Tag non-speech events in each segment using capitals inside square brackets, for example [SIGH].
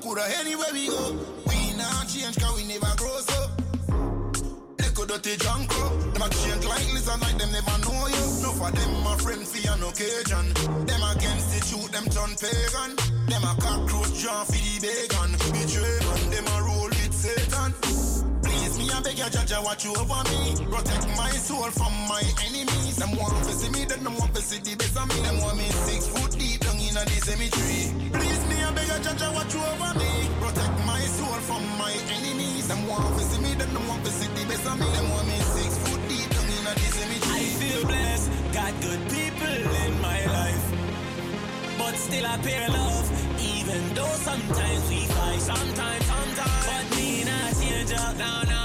coulda anywhere we go. We not change cause we never grow up. so. Echo dirty junk Them a change like lizard like them never know you. No for them my friend for an occasion. Them against the truth, them turn pagan. Them a cockroach jaw for the bacon. Betray man, them a roll with Satan. Please me I beg you, judge, watch you over me. Protect my soul from my enemies. Them want to see me, then them want to see the best of me. Them want me six foot deep down in the cemetery. I beg you, judge, watch over me. Protect my soul from my enemies. Them want to see me, them want to see the best of me. Them want me six foot deep down in the cemetery. I feel blessed, got good people in my life. But still I pay love, even though sometimes we fight. Sometimes, sometimes. But me not change up, no, no,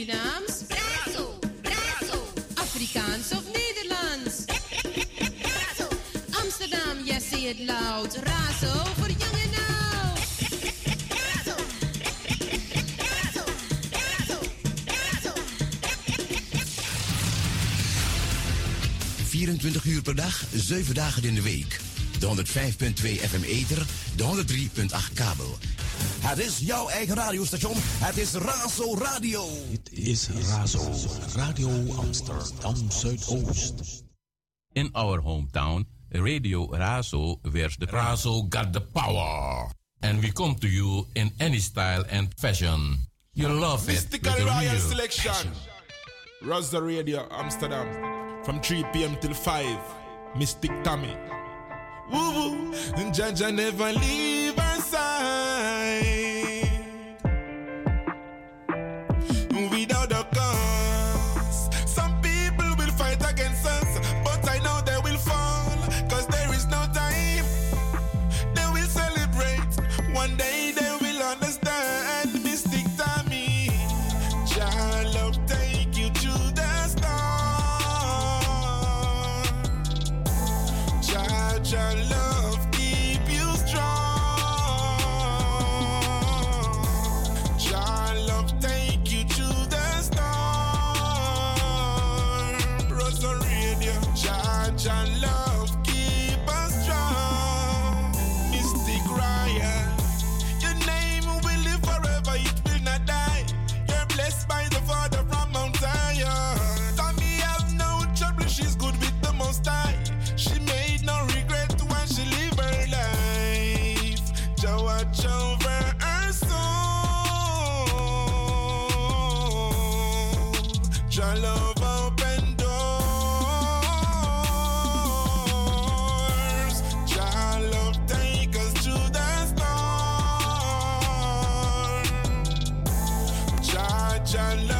Surinaams? Razo, Razo. Afrikaans of Nederlands? Razo. Amsterdam, yes, it loud. Razo voor jong en oud. Razo. Razo. Razo. Razo. 24 uur per dag, 7 dagen in de week. De 105.2 FM Ether, de 103.8 kabel. Het is jouw eigen radiostation. Het is Razo Radio. Het is Razo, Radio Amsterdam Zuidoost. In our hometown, Radio Razo wears the Razo got the power. And we come to you in any style and fashion. You love it. Mystical with a Royal real Selection. passion. Razo Radio Amsterdam. From 3 p.m. till 5. Mystic Tommy. Woo woo. And Jaja never leave Jah love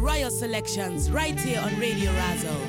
Royal Selections right here on Radio Razo.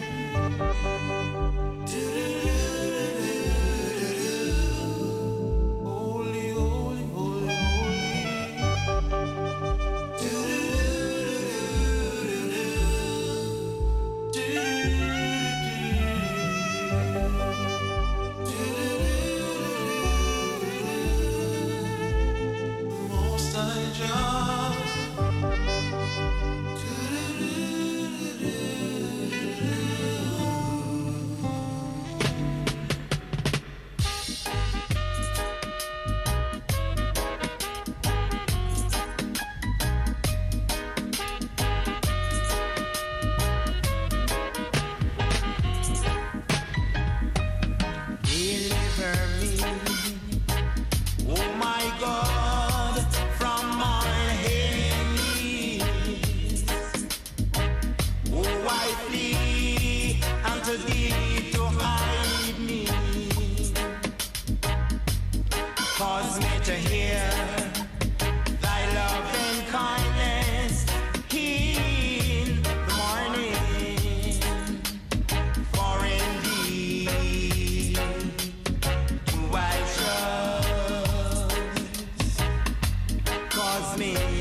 me.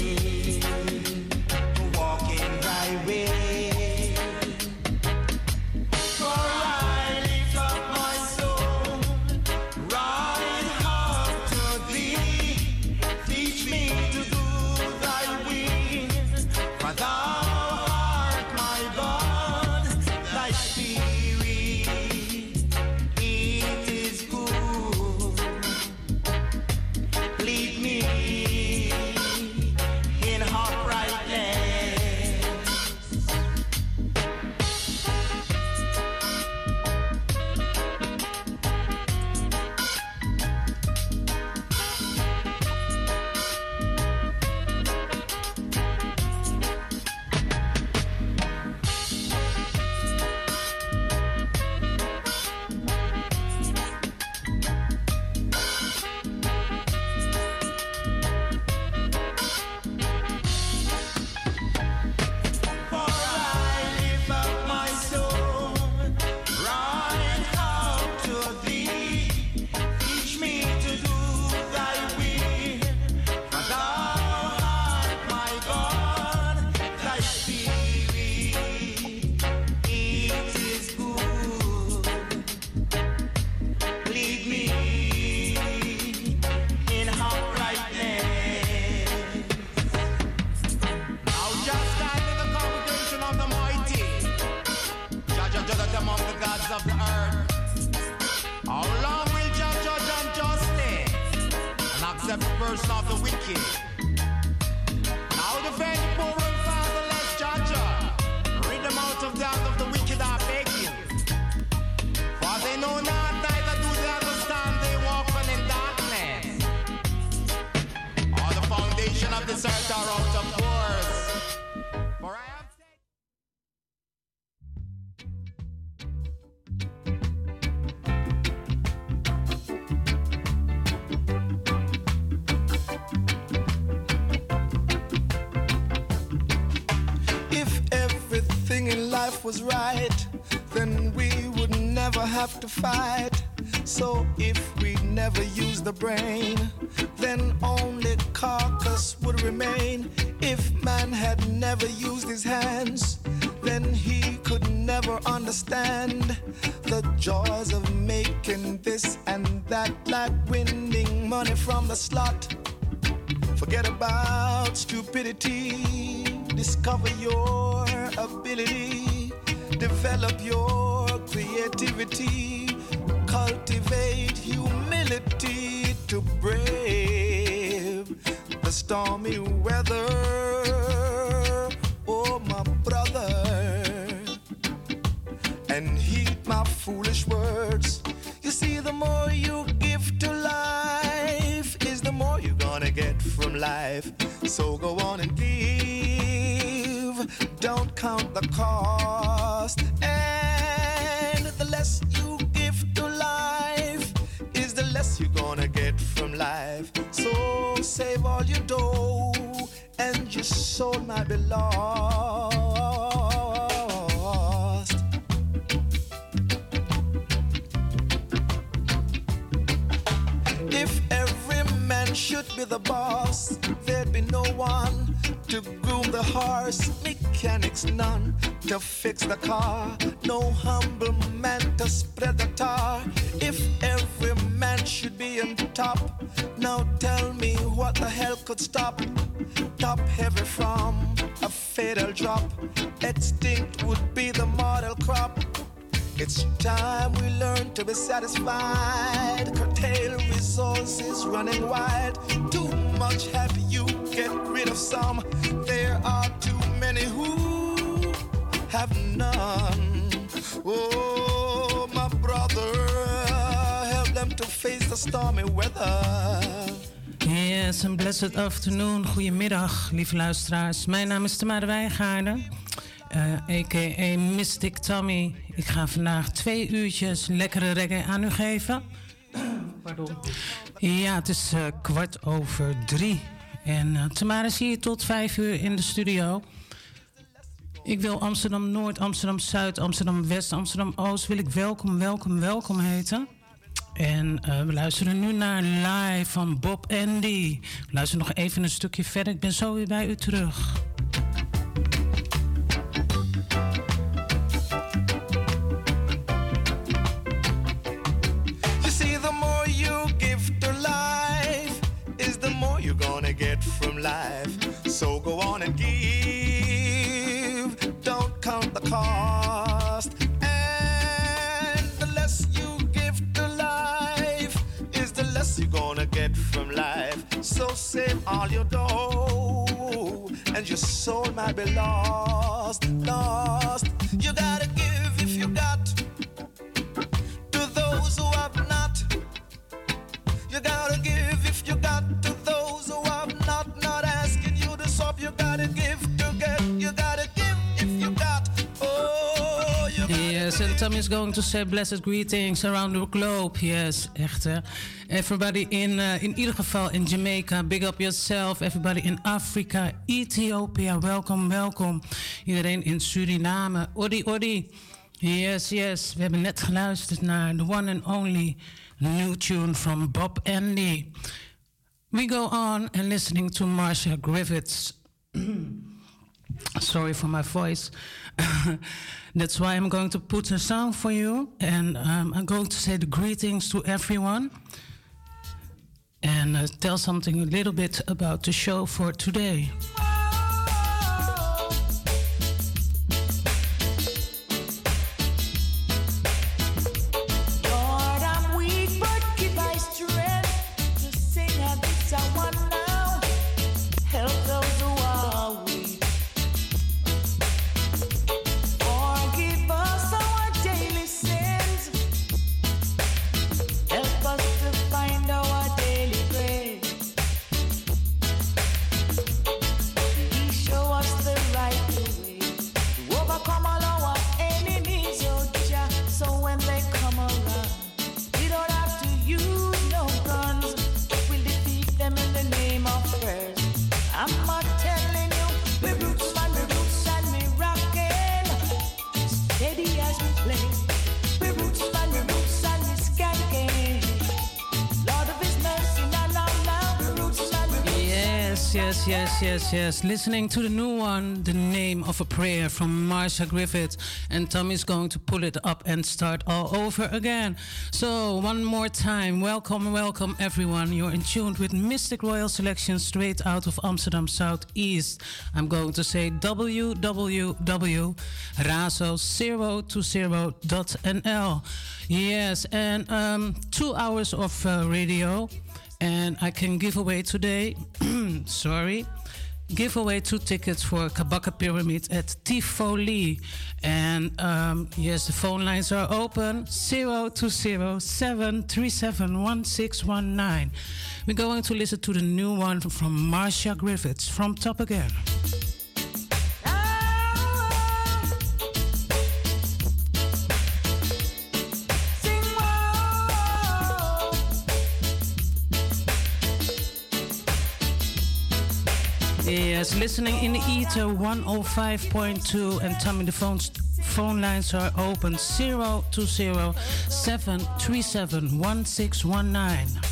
Was right, boss, there'd be no one to groom the horse, mechanics none to fix the car, no humble man to spread the tar. If every man should be on top, now tell me what the hell could stop? Top heavy from a fatal drop, extinct would be the model crop. It's time we learn to be satisfied. Curtail resources running wild. Too much have you, get rid of some. There are too many who have none. Oh, my brother, help them to face the stormy weather. Yes, een blessed afternoon. Goedemiddag, lieve luisteraars. Mijn naam is Tamara Wijngaarden, eh a.k.a. Mystic Tommy. Ik ga vandaag twee uurtjes lekkere reggae aan u geven. Pardon. Ja, het is eh, kwart over drie. En eh, Tamara is hier tot vijf uur in de studio. Ik wil Amsterdam Noord, Amsterdam Zuid, Amsterdam West, Amsterdam Oost... wil ik welkom, welkom, welkom heten. En eh, we luisteren nu naar live van Bob Andy. Luister nog even een stukje verder. Ik ben zo weer bij u terug. Life. So go on and give, don't count the cost. And the less you give to life, is the less you're gonna get from life. So save all your dough, and your soul might be lost, lost. You gotta Tom is going to say blessed greetings around the globe. Yes, echt hè. Everybody in, uh, in ieder geval in Jamaica, big up yourself. Everybody in Afrika, Ethiopië, welkom, welkom. Iedereen in Suriname, odi, odi. Yes, yes. We hebben net geluisterd naar the one and only new tune from Bob Andy. We go on and listening to Marcia Griffiths. [CLEARS THROAT] Sorry for my voice. [LAUGHS] That's why I'm going to put a song for you, and um, I'm going to say the greetings to everyone and uh, tell something a little bit about the show for today. Yes, yes, yes, yes, yes. Listening to the new one, The Name of a Prayer from Marcia Griffith. And Tommy's going to pull it up and start all over again. So, one more time, welcome, welcome everyone. You're in tune with Mystic Royal Selection straight out of Amsterdam Southeast. I'm going to say www.razo020.nl. Yes, and um, two hours of uh, radio and I can give away today, [CLEARS THROAT] sorry, give away two tickets for Kabaka Pyramid at Tivoli. And um, yes, the phone lines are open 0207371619. We're going to listen to the new one from Marcia Griffiths from Top Again. Yes, listening in the ether 105.2 and tell me the phones phone lines are open 020 737 1619.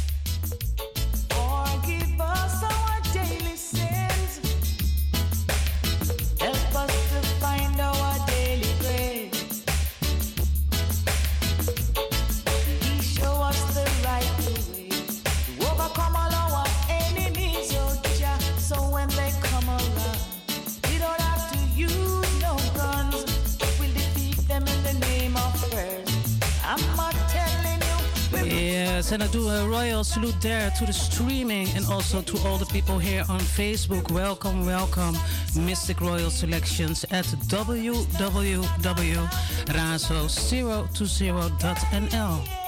And I do a royal salute there to the streaming and also to all the people here on Facebook. Welcome, welcome, Mystic Royal Selections at www.razo020.nl.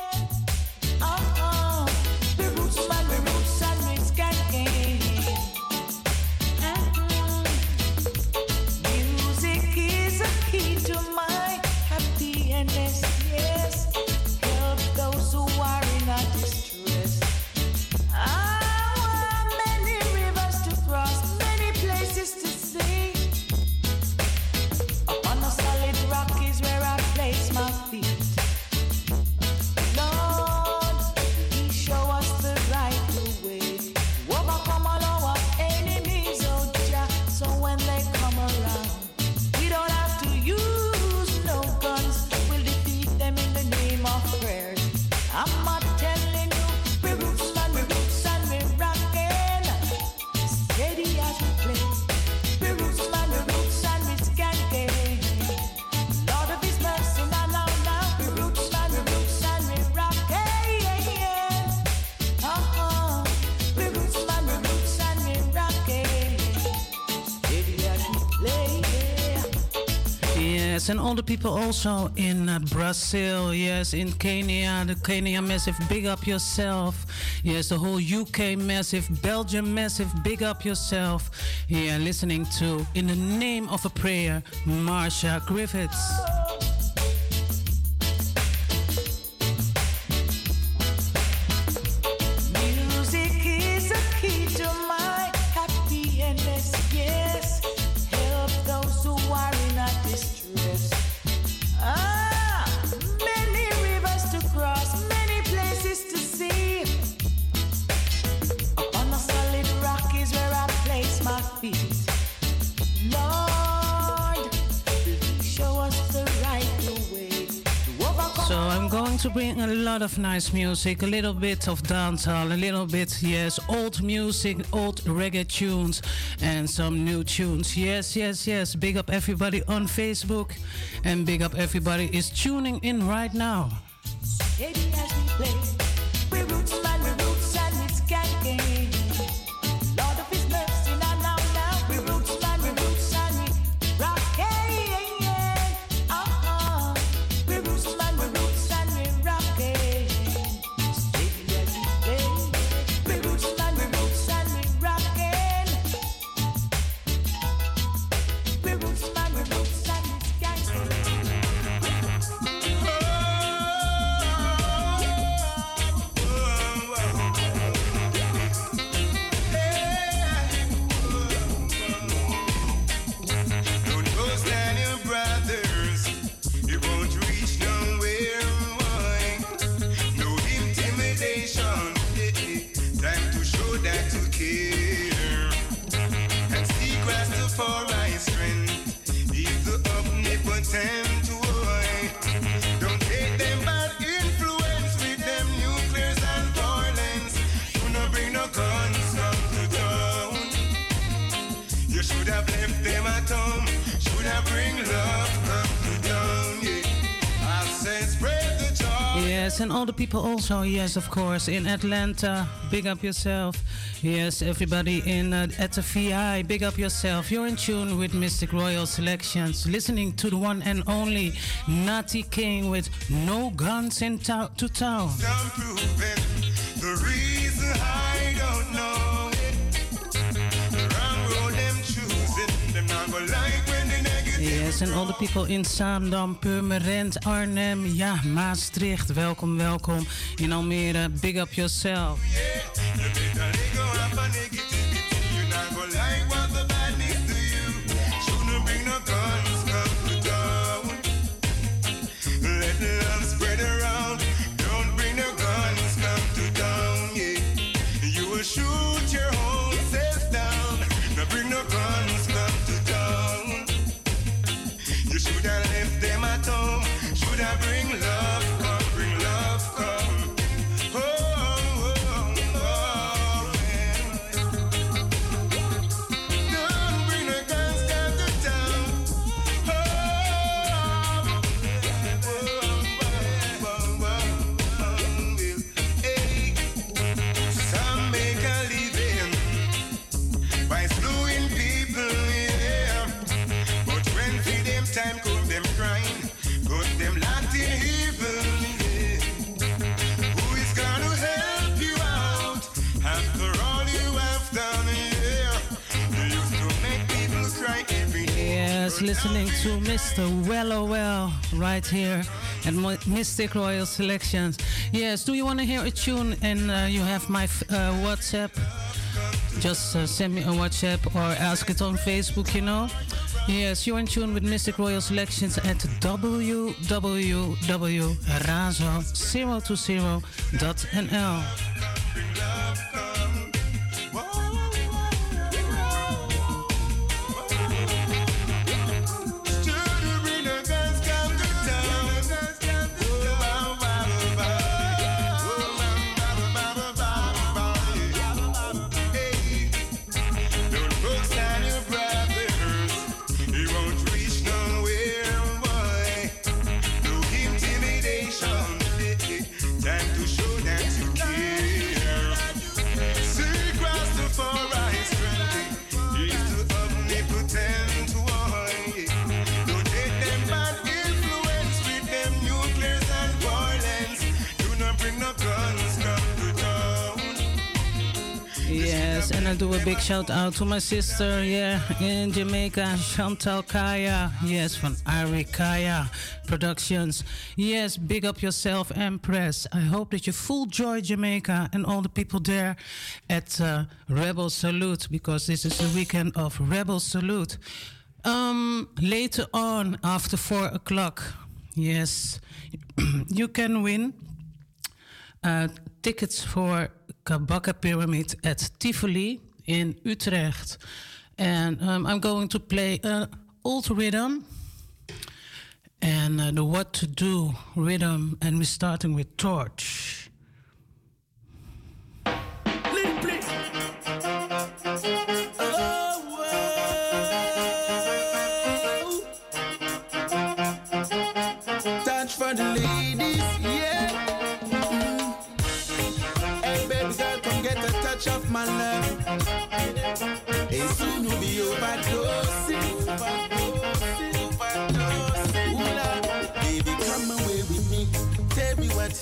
people also in uh, Brazil, yes, in Kenya, the Kenya massive, big up yourself. Yes, the whole UK massive, Belgium massive, big up yourself. Yeah, listening to In the Name of a Prayer, Marcia Griffiths. Bring a lot of nice music, a little bit of dancehall, a little bit, yes, old music, old reggae tunes, and some new tunes. Yes, yes, yes. Big up everybody on Facebook, and big up everybody is tuning in right now. People also, yes, of course, in Atlanta, big up yourself. Yes, everybody in uh, at the VI, big up yourself. You're in tune with Mystic Royal Selections, listening to the one and only Natty King with No Guns in to- to Town. En all the people in Zaandam, Purmerend, Arnhem, ja, Maastricht, welkom, welkom. In Almere, big up yourself. Listening to Mr. Wello Well right here at Mystic Royal Selections. Yes, do you want to hear a tune and uh, you have my uh, WhatsApp? Just uh, send me a WhatsApp or ask it on Facebook, you know? Yes, you're in tune with Mystic Royal Selections at www.razo020.nl. big shout out to my sister, yeah, in Jamaica, Chantal Kaya. Yes, from Ari Kaya Productions. Yes, big up yourself, Empress. I hope that you full joy Jamaica and all the people there at uh, Rebel Salute because this is the weekend of Rebel Salute. Um, later on, after four o'clock, yes, [CLEARS THROAT] you can win uh, tickets for Kabaka Pyramid at Tivoli in Utrecht. And um, I'm going to play uh, old rhythm and uh, the what to do rhythm, and we're starting with Torch.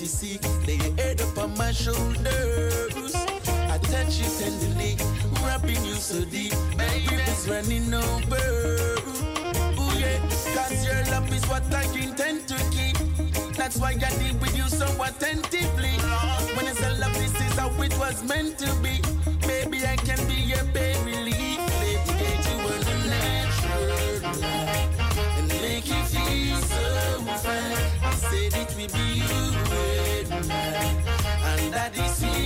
See. Lay your head up on my shoulders. I touch you tenderly, wrapping you so deep. My grip is running over. Ooh, yeah. Cause your love is what I intend to keep. That's why I deal with you so attentively. When it's a love, this is how it was meant to be. Baby, I can be your. Baby, And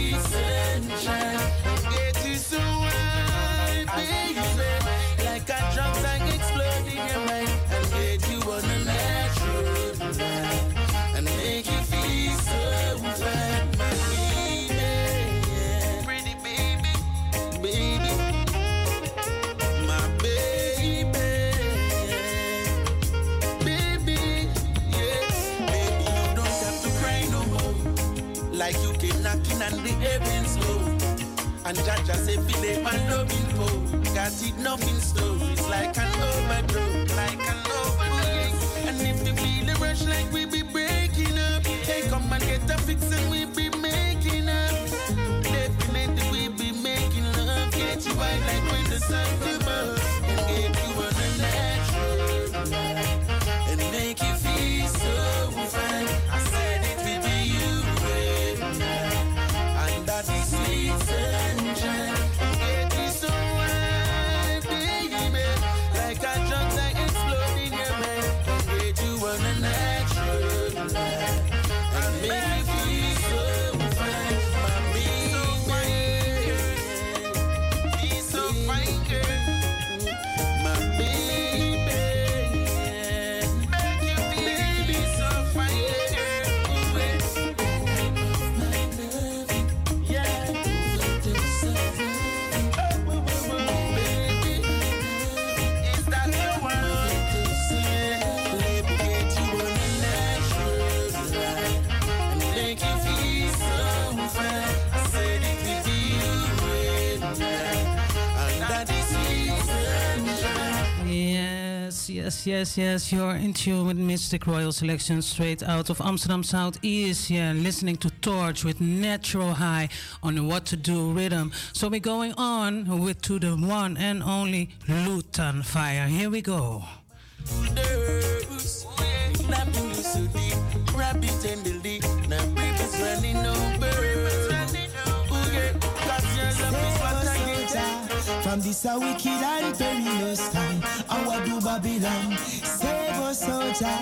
on the heavens door. And Jaja say, Philip and loving po. Got it nothing store. It's like an overdose, like an overdose. And if you feel the rush like we be breaking up, hey, come and get a fix and we be making up. Definitely we be making love. Get you right like when the sun come up. Feel Yes, yes, yes. You're in tune with Mistic Royal Selection straight out of Amsterdam Southeast. Yeah, listening to Torch with Natural High on What to Do rhythm. So we're going on with to the one and only Lutan Fyah. Here we go. From this a wicked and perilous time, our do Babylon save us, soldier.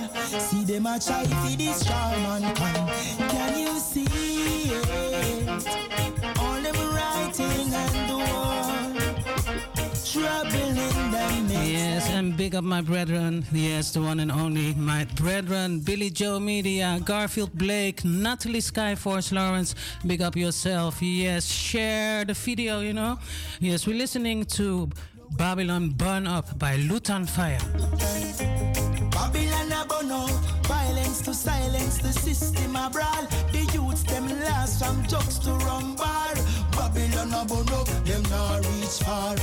See them a try to destroy mankind. Can you see it? All them writing and the war, trouble in them midst. Yes, and big up my brethren. Yes, the one and only my brethren. Billy Joe Media, Garfield Blake, Natalie Skyforce Lawrence. Big up yourself. Yes, share the video, you know. Yes, we're listening to Babylon Burn Up by Lutan Fyah. Babylon a burn up, violence to silence the system a brawl. The youths them last from drugs to rum bar. Babylon a burn up, them not reach far.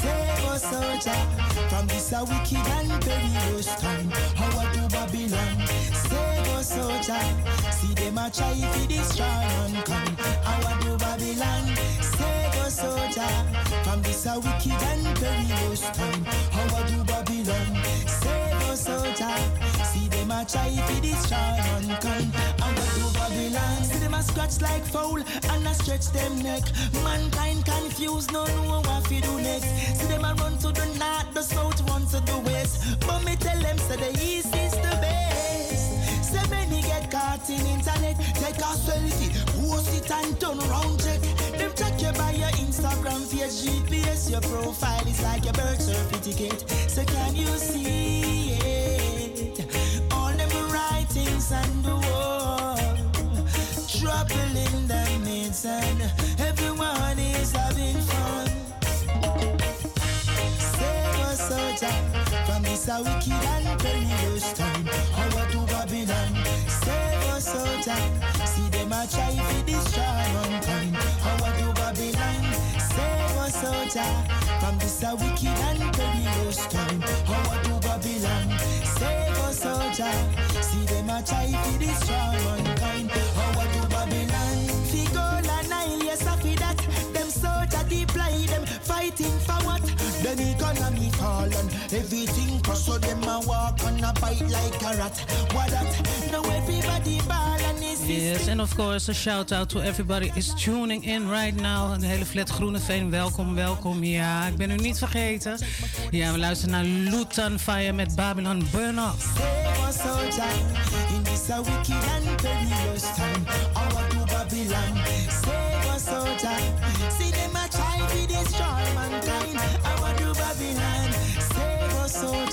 Save us, soldier, from this a wicked and perilous time. How do Babylon? Save us, soldier. See them a try to destroy mankind. How do Babylon? Us, soldier, from this a wicked and perilous time. How I do Babylon? Save us, soldier. See them a try to destroy mankind. How I do Babylon? See them a scratch like foul and a stretch them neck. Mankind confused, no know what fi do next. See them a run to the north, the south, run to the west. But me tell them say the east is the best. Say many get caught in internet, take a selfie, post it and turn around check. You by your Instagram page, GPS, your profile is like your birth certificate. So can you see it? All them writings on the wall, trouble in the midst, and everyone is having fun. Save us, soldier, from this a wicked and perilous time. I do Babylon? Save us, soldier. See them a try to destroy soldier, from this a wicked and perilous time. How do Babylon? Save us, soldier. See them a try to destroy mankind. How do Babylon? Figure and Nile, yes, I feel that. Them soldier deploy them fighting economy fall and everything cross so them a walk on a bite like a rat. What that? Now everybody ball and is Yes, and of course a shout out to everybody is tuning in right now. De hele flat Groeneveen, welkom, welkom. Ja, ik ben u niet vergeten. Ja, we luisteren naar Lutan Fire met Babylon Burn Up. In this a wicked and perilous time. Our to Babylon, save us, soldier.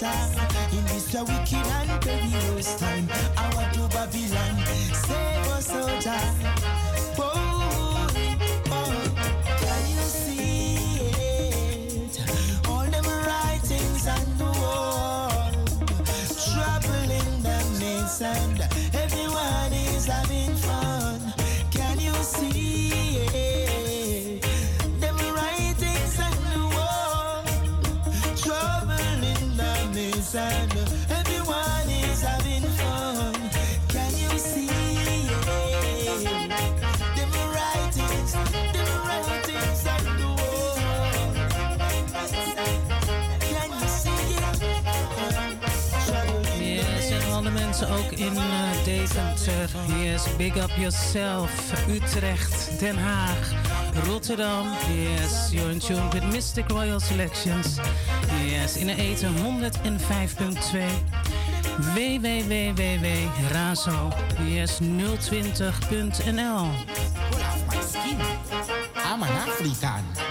Soldier, in this wicked and perilous time. Our to Babylon, save us. Oh, in Deventer. Yes, big up yourself. Utrecht, Den Haag, Rotterdam. Yes, you're in with Mystic Royal Selections. Yes, in een eten 105.2 www.razo yes 020.nl aan mijn. Afrikaan.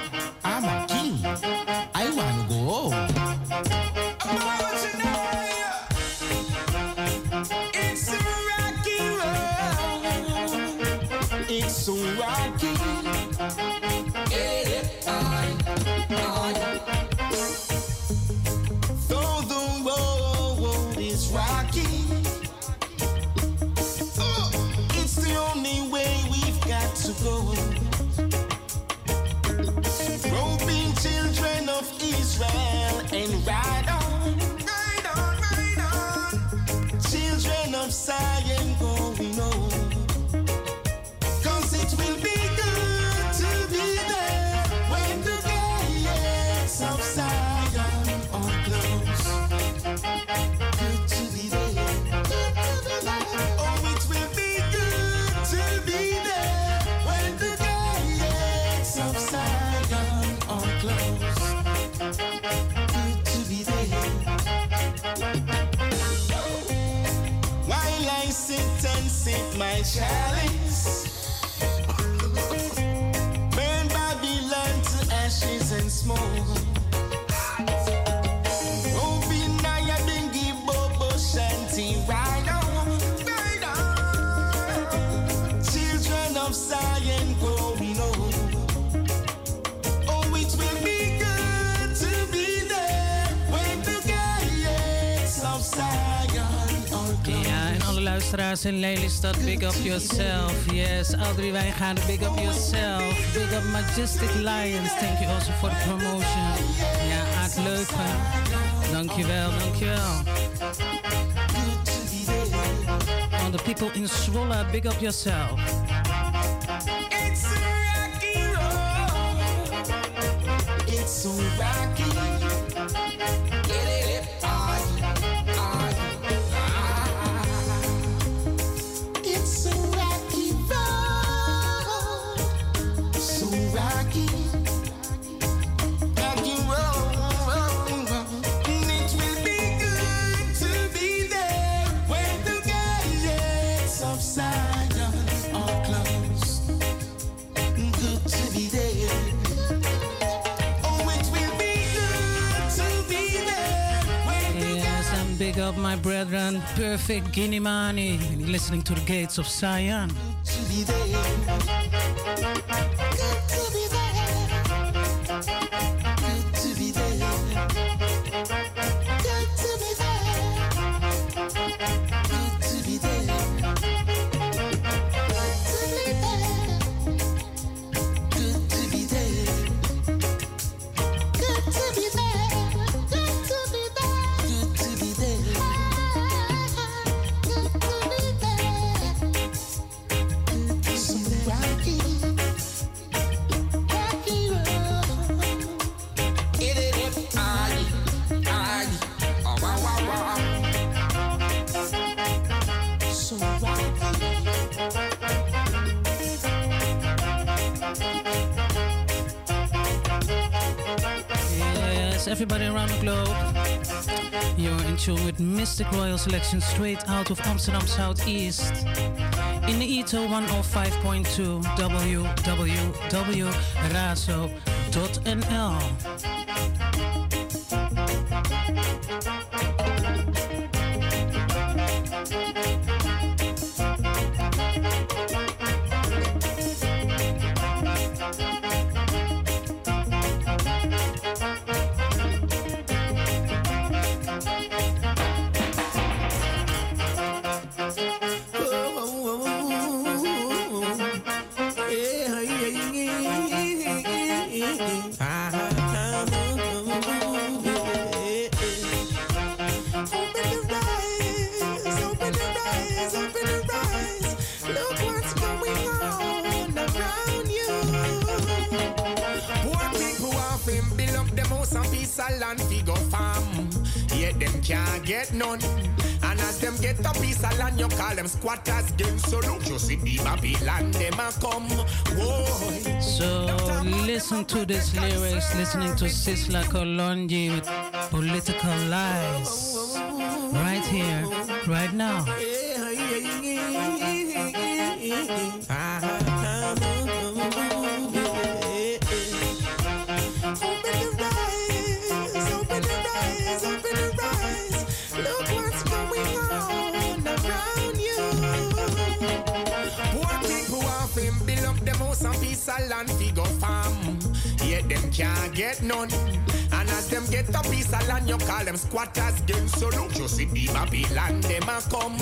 swear. smoke. luisteraars in Lelystad, big up yourself. Yes, Audrey Wijngaarden, big up yourself. Big up Majestic Lions, thank you also for the promotion. Ja, I'd leuk van dankjewel, dankjewel. All the people in Zwolle, big up yourself. It's big up my brethren, Perfect Giddimani. listening to the gates of Sion. With Mistic Royal Selection straight out of Amsterdam Southeast in the ETO 105.2 www.razo.nl. lyrics, listening to Sizzla Kalonji with political lies. Get none. And as them get a piece of land, you call them squatters. Then so look, you see the Babylon, them a come.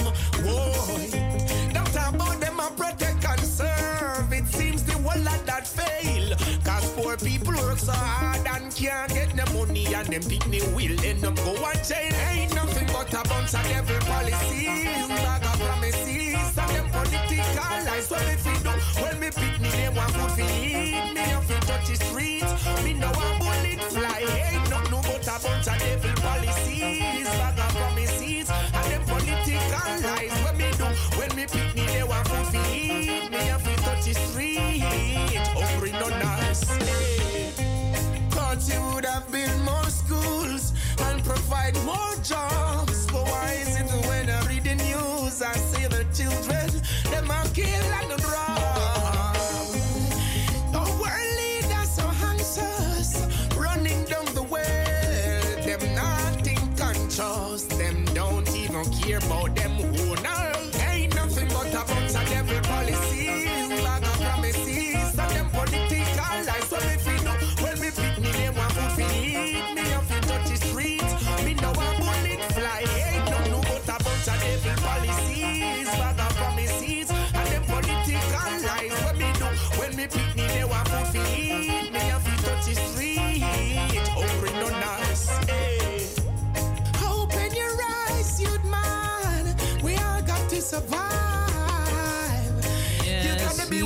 Whoa. Don't talk about them a protect and serve. It seems the whole lot that fail. Cause poor people work so hard and can't get the money and them me will end up go and jail. Ain't nothing but a bunch of devil policies, bag of promises, and them political lies. Well, if we do, well, me pick me, they want food for touch the street. Me know a bullet fly. Ain't nothing but a bunch of devil policies, bag of promises, and them political lies. What me do, when me pick me, they want food for eat. Me have to touch the street. No nice. Hey. Thought you would have built more schools and provide more jobs. But why is it when I read the news, I see the children, them are killed and care about them who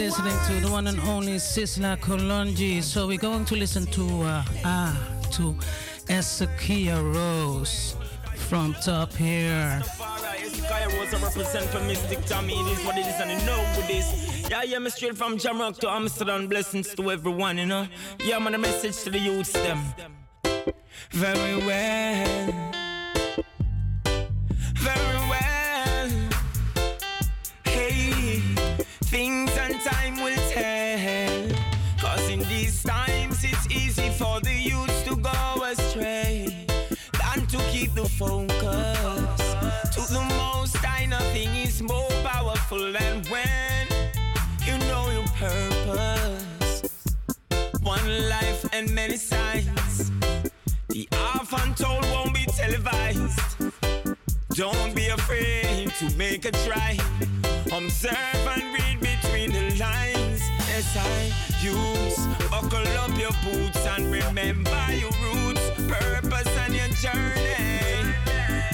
listening to the one and only Sizzla Kalonji. So we're going to listen to uh, ah to Ezekiel Rose from top here. Kaya Rose, I represent for Mystic Tommy. It is what it is, and you know with this. Yeah, yeah, me straight from Jamrock to Amsterdam. Blessings to everyone, you know. Yeah, man, a message to the youths, them. Very well. Focus. To the most high, nothing is more powerful than when you know your purpose. One life and many sides. The half untold won't be televised. Don't be afraid to make a try. Observe and read between the lines. Yes, I use. Buckle up your boots and remember your roots, purpose, and your journey.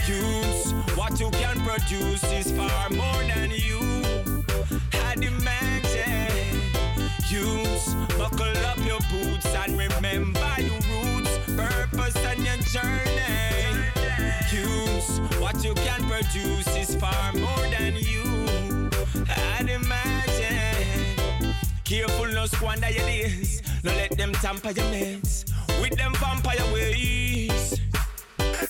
Use what you can produce is far more than you had imagined. Use, buckle up your boots and remember your roots, purpose, and your journey. Use what you can produce is far more than you had imagined. Careful, no squander your days. No let them tamper your meds with them vampire ways.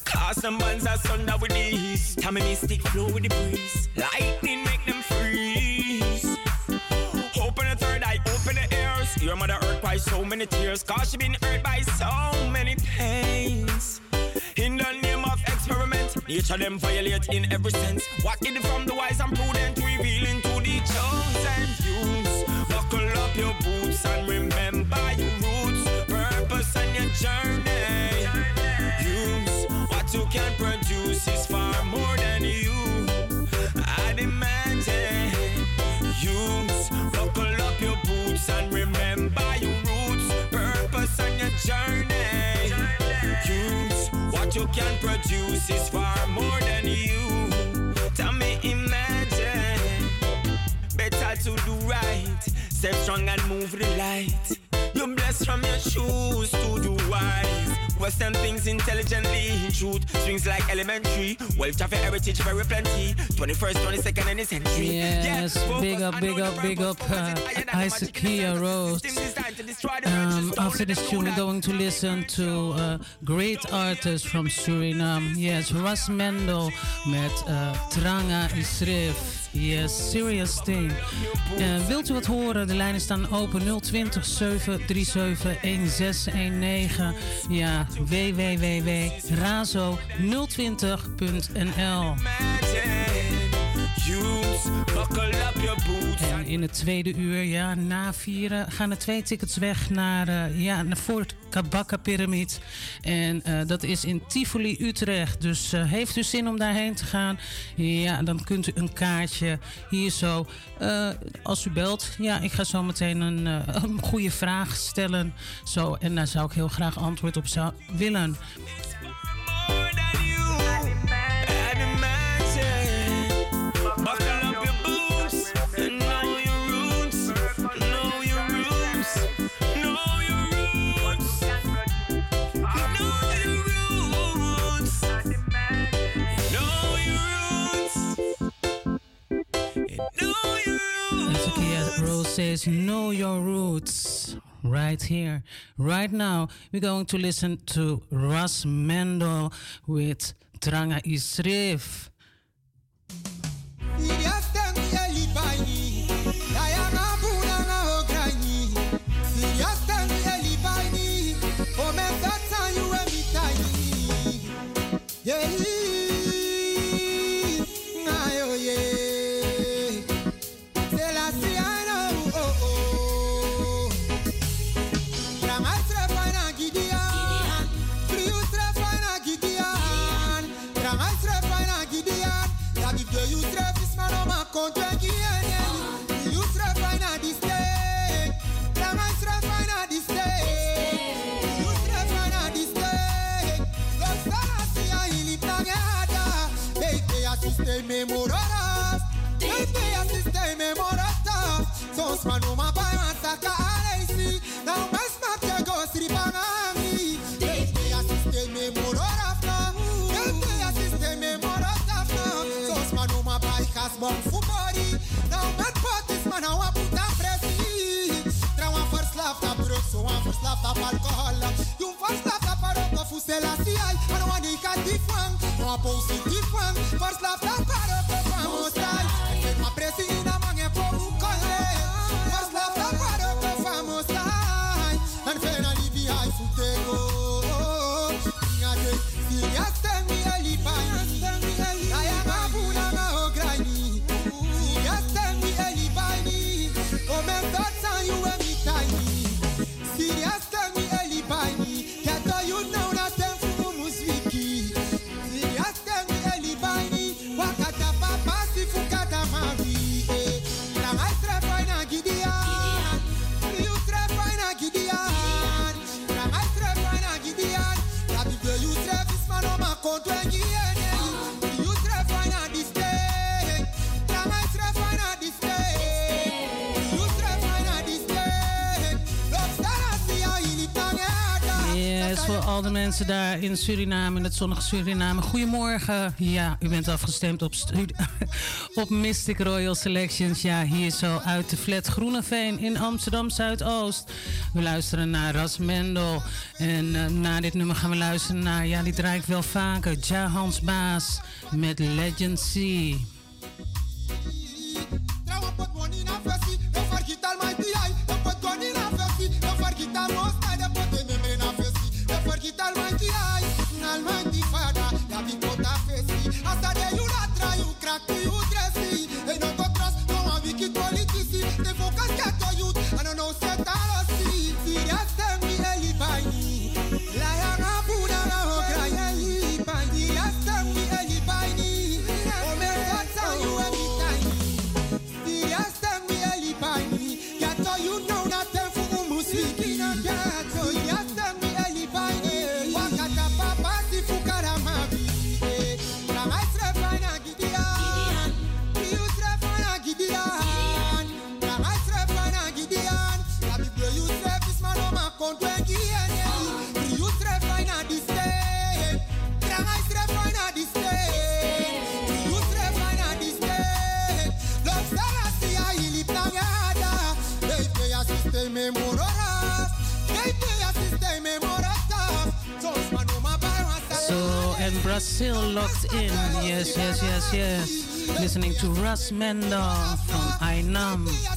Cause them bands are sunder with these. Tommy mystic flow with the breeze. Lightning make them freeze. Open the third eye, open the ears. Your mother hurt by so many tears. Cause she been hurt by so many pains. In the name of experiment, nature them violate in every sense. Hid from the wise and prudent, revealing to the chosen few. Buckle up your boots and remember and your journey. Use what you can produce is far more than you. I'd imagine. Use buckle up your boots and remember your roots, purpose and your journey. Use what you can produce is far more than you. Step strong and move the light. You're blessed from your shoes to the wise. Them things intelligently. Truth swings like elementary. Well, traffic heritage very plenty. 21st, 22nd, and the century. Yes, yeah, big up, big up, big up, uh, Isaac Kia Rose. Um, after this tune, we're going to listen to uh, great artists from Suriname. Yes, Ras Mendel met uh, Tranga Isrif. Yes, serious thing. Uh, wilt u wat horen? De lijnen staan open 020 737 1619. Ja, www.razo020.nl. In het tweede uur, ja, na vieren, gaan er twee tickets weg naar, uh, ja, naar voor het Pyramid. En uh, dat is in Tivoli, Utrecht. Dus uh, heeft u zin om daarheen te gaan? Ja, dan kunt u een kaartje hier zo, als u belt. Ja, ik ga zo meteen een, een goede vraag stellen. Zo, en daar zou ik heel graag antwoord op zou willen. Says, Know your roots. Right here, right now, we're going to listen to Ras Mendel with Tranga Isrif. Van, nou positief al de mensen daar in Suriname, in het zonnige Suriname. Goedemorgen. Ja, u bent afgestemd op, [LAUGHS] op Mystic Royal Selections. Ja, hier zo uit de flat Groeneveen in Amsterdam Zuidoost. We luisteren naar Ras Mendel. En uh, na dit nummer gaan we luisteren naar, ja, die draai ik wel vaker. Ja Hans Baas met Legend. yes, listening to Ras Mendel from Ainam.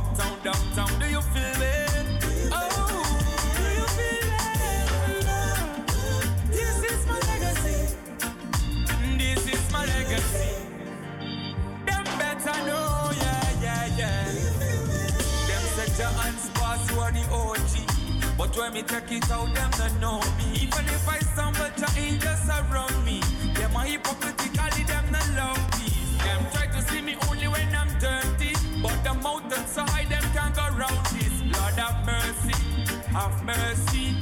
uptown, downtown. Do you feel it? Oh, do you feel it? This is my legacy. This is my legacy. Them better know, yeah, yeah, yeah. Them you are the OG. But when me take it out, them don't know me. Even if I stumble, your angels around me. Them are hypocritically, them not love have mercy.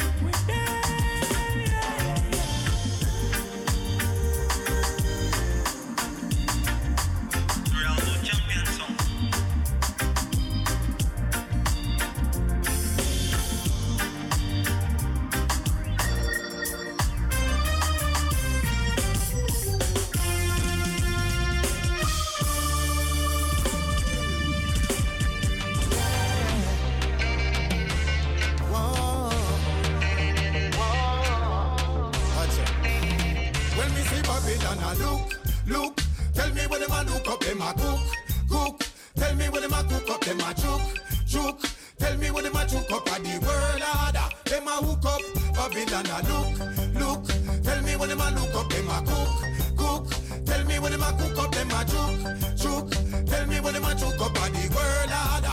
Babylon a look, look. Tell me when them a look up, them a cook, cook. Tell me when them a cook up, them a choke, choke! Tell me when them a choke up on the world.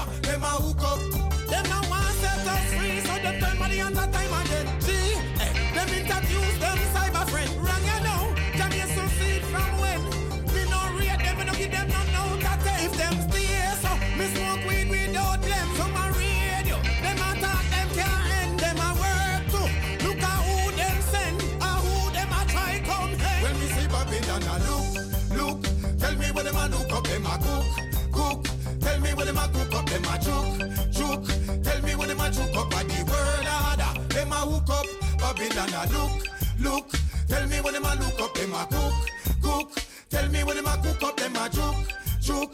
when them a cook up, them a chook, chook. Tell me when them a chook up, and the word harder. They a hook up, Babylon a look, look. Tell me when them a look up, them a cook, cook. Tell me when them a cook up, them a chook, chook.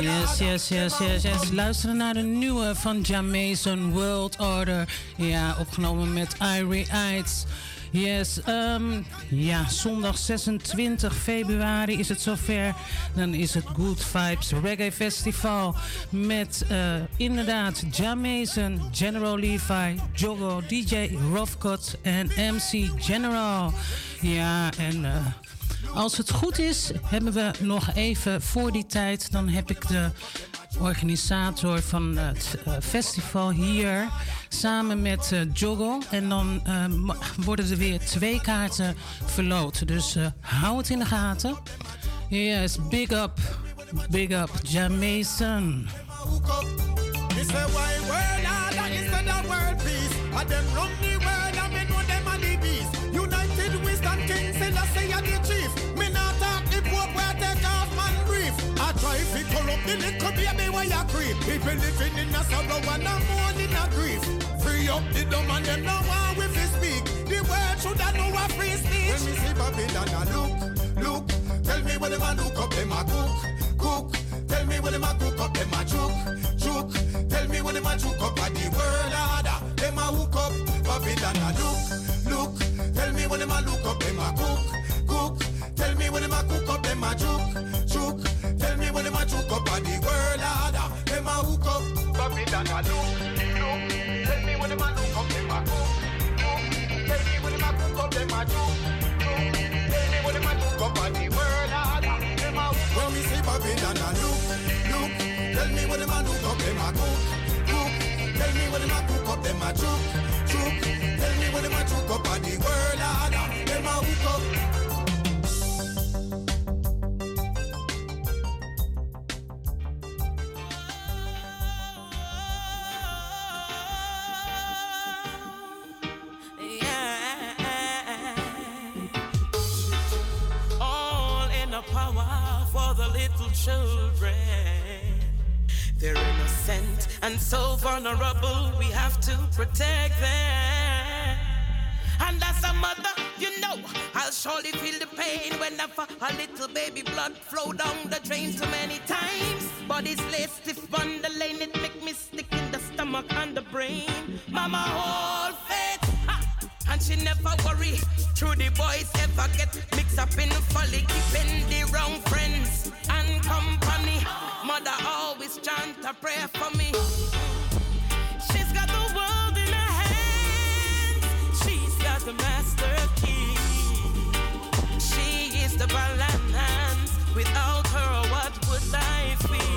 Yes, yes, yes, yes, yes. Luisteren naar de nieuwe van Jamaican World Order. Ja, opgenomen met Irie Ides. Yes, um, ja, zondag 26 februari is het zover. Dan is het Good Vibes Reggae Festival. Met uh, inderdaad Jamason, General Levi, Jogo, DJ Roughcut en MC General. Ja, en... Uh, als het goed is, hebben we nog even voor die tijd. Dan heb ik de organisator van het uh, festival hier samen met uh, Joggo. En dan uh, worden er weer twee kaarten verloot. Dus hou het in de gaten. Yes, big up, big up, world, ah, is run little baby where you creep. People living in a sorrow and a mourning a grief. Free up the dumb and them no one speak. The world should have know a free speech. When me see Babylon, I look, look. Tell me when them a look up, them a cook, cook. Tell me when them a cook up, them a chook, chook. Tell me when them a chook up at the world order. Them a hook up, Babylon, I look, look. Tell me when them a look up, them a cook. When them a cook up, them a chook, chook. Tell me when them a chook up at the world order. Them a hook up, Babylon, I look, look. Tell me when them a look up, them a cook, cook. Tell me when them a cook up, them a chook, chook. Tell me when them a chook up at the world order. Them a hook When me see Babylon, I look, look. Tell me when them a look up, them a cook, cook. Tell me when them a cook up, them a chook, chook. Children. They're innocent and so vulnerable, we have to protect them. And as a mother, you know, I'll surely feel the pain whenever a little baby blood flow down the drain too many times. Bodies lay stiff on lane, it make me stick in the stomach and the brain. Mama, hold faith. And she never worry. Through the boys ever get mixed up in folly, keeping the wrong friends and company. Mother always chant a prayer for me. She's got the world in her hands. She's got the master key. She is the balance. Without her, what would life be?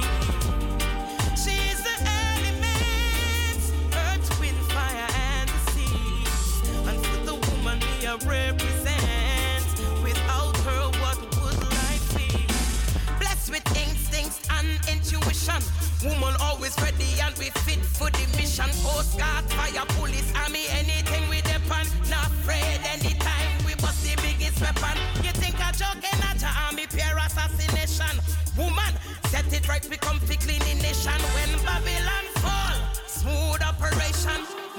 Represent. Without her, what would life be? Blessed with instincts and intuition. Woman always ready and fit for the mission. Coast Guard, fire, police, army, anything we depend. Not afraid anytime we bust the biggest weapon. You think a army, assassination. Woman, set it right, we come fi clean nation. When Babylon fall, smooth.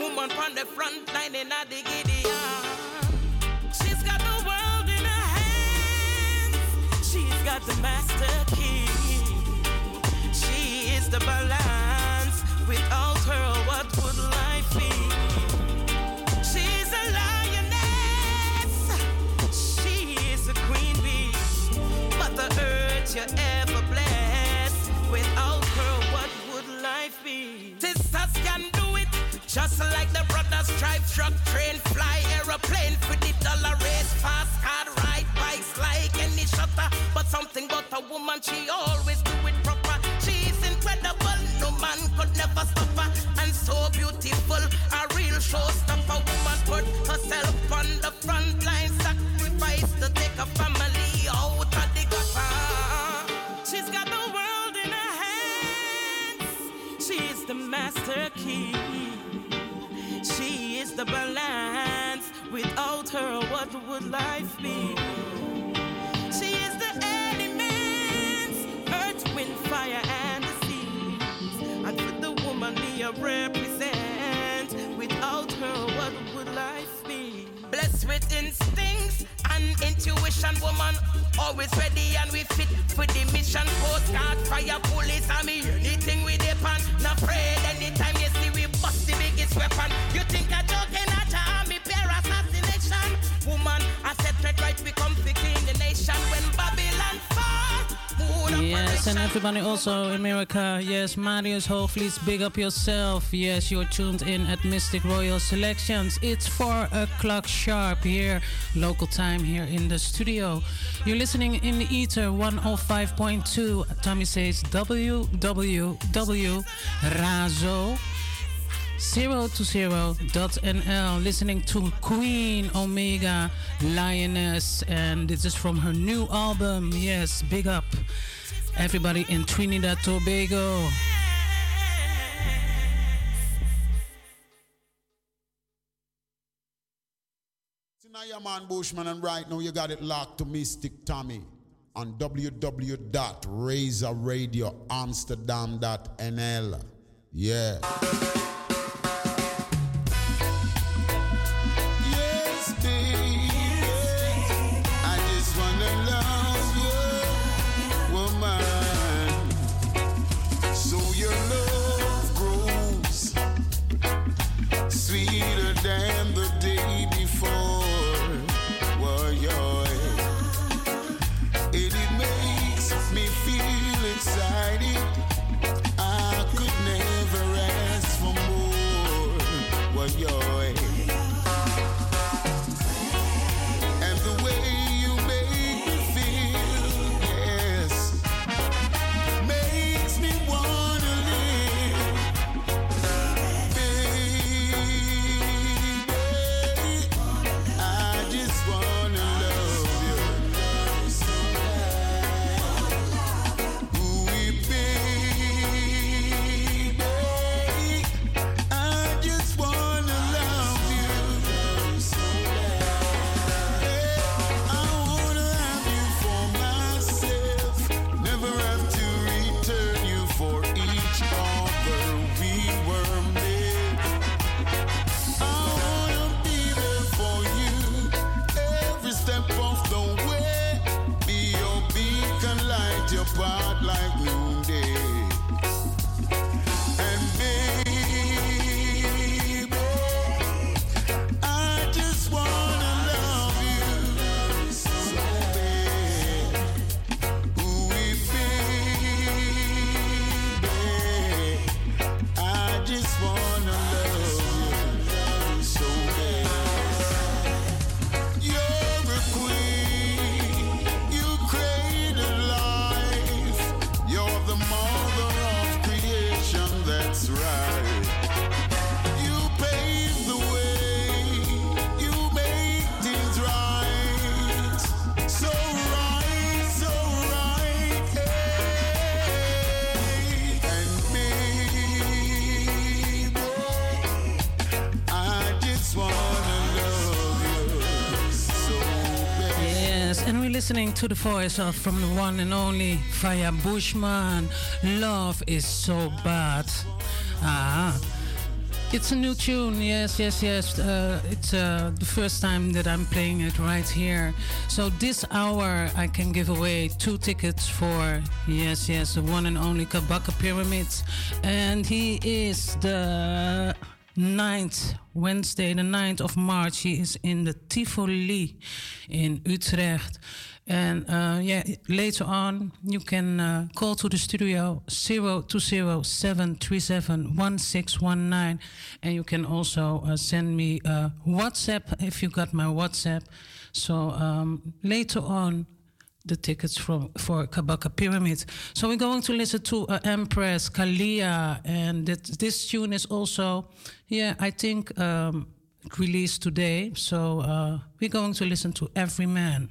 Woman on the front line in a. got the master key. She is the balance. Without her, what would life be? She's a lioness. She is a queen bee. Mother Earth, you ever blessed. Without her, what would life be? Sisters can do it. Just like the brothers drive truck, train, fly, aeroplane for the dollar race, fast car, ride bikes like any. But something about a woman, she always do it proper. She's incredible, no man could never stop her. And so beautiful, a real showstopper. Woman put herself on the front line, sacrifice to take a family out of the gutter. She's got the world in her hands. She's the master key. She is the balance. Without her, what would life be? Represent. Without her, what would life be? Blessed with instincts and intuition, woman Always ready and we fit for the mission. Postcard, fire, police, me anything we depend. Not afraid anytime you see we bust the biggest weapon. You think I joking at your me pair assassination? Woman, Yes, and everybody also in America. Yes, Marius Hoogvliet, big up yourself. Yes, you're tuned in at Mistic Royal Selections. It's 4 o'clock sharp here, local time here in the studio. You're listening in the Ether 105.2. Tommy says www. Razo. 020.nl listening to Queen Omega Lioness and this is from her new album yes big up everybody in Trinidad Tobago. Now your man Bushman and right now you got it locked to Mistic Tommy on www.razoradioamsterdam.nl yeah listening to the voice of from the one and only Faya Bushman. Love is so bad. Ah. It's a new tune, yes, yes, yes. Uh, it's uh, the first time that I'm playing it right here. So this hour I can give away two tickets for, yes, yes, the one and only Kabaka Pyramids. And he is the 9th, Wednesday, the 9th of March. He is in the Tivoli in Utrecht. And uh, yeah, later on, you can uh, call to the studio 020-737-1619. And you can also uh, send me a WhatsApp if you got my WhatsApp. So um, later on, the tickets from for Kabaka Pyramid. So we're going to listen to uh, Empress Kalia, and this tune is also, yeah, I think um, released today. So uh, we're going to listen to Every Man.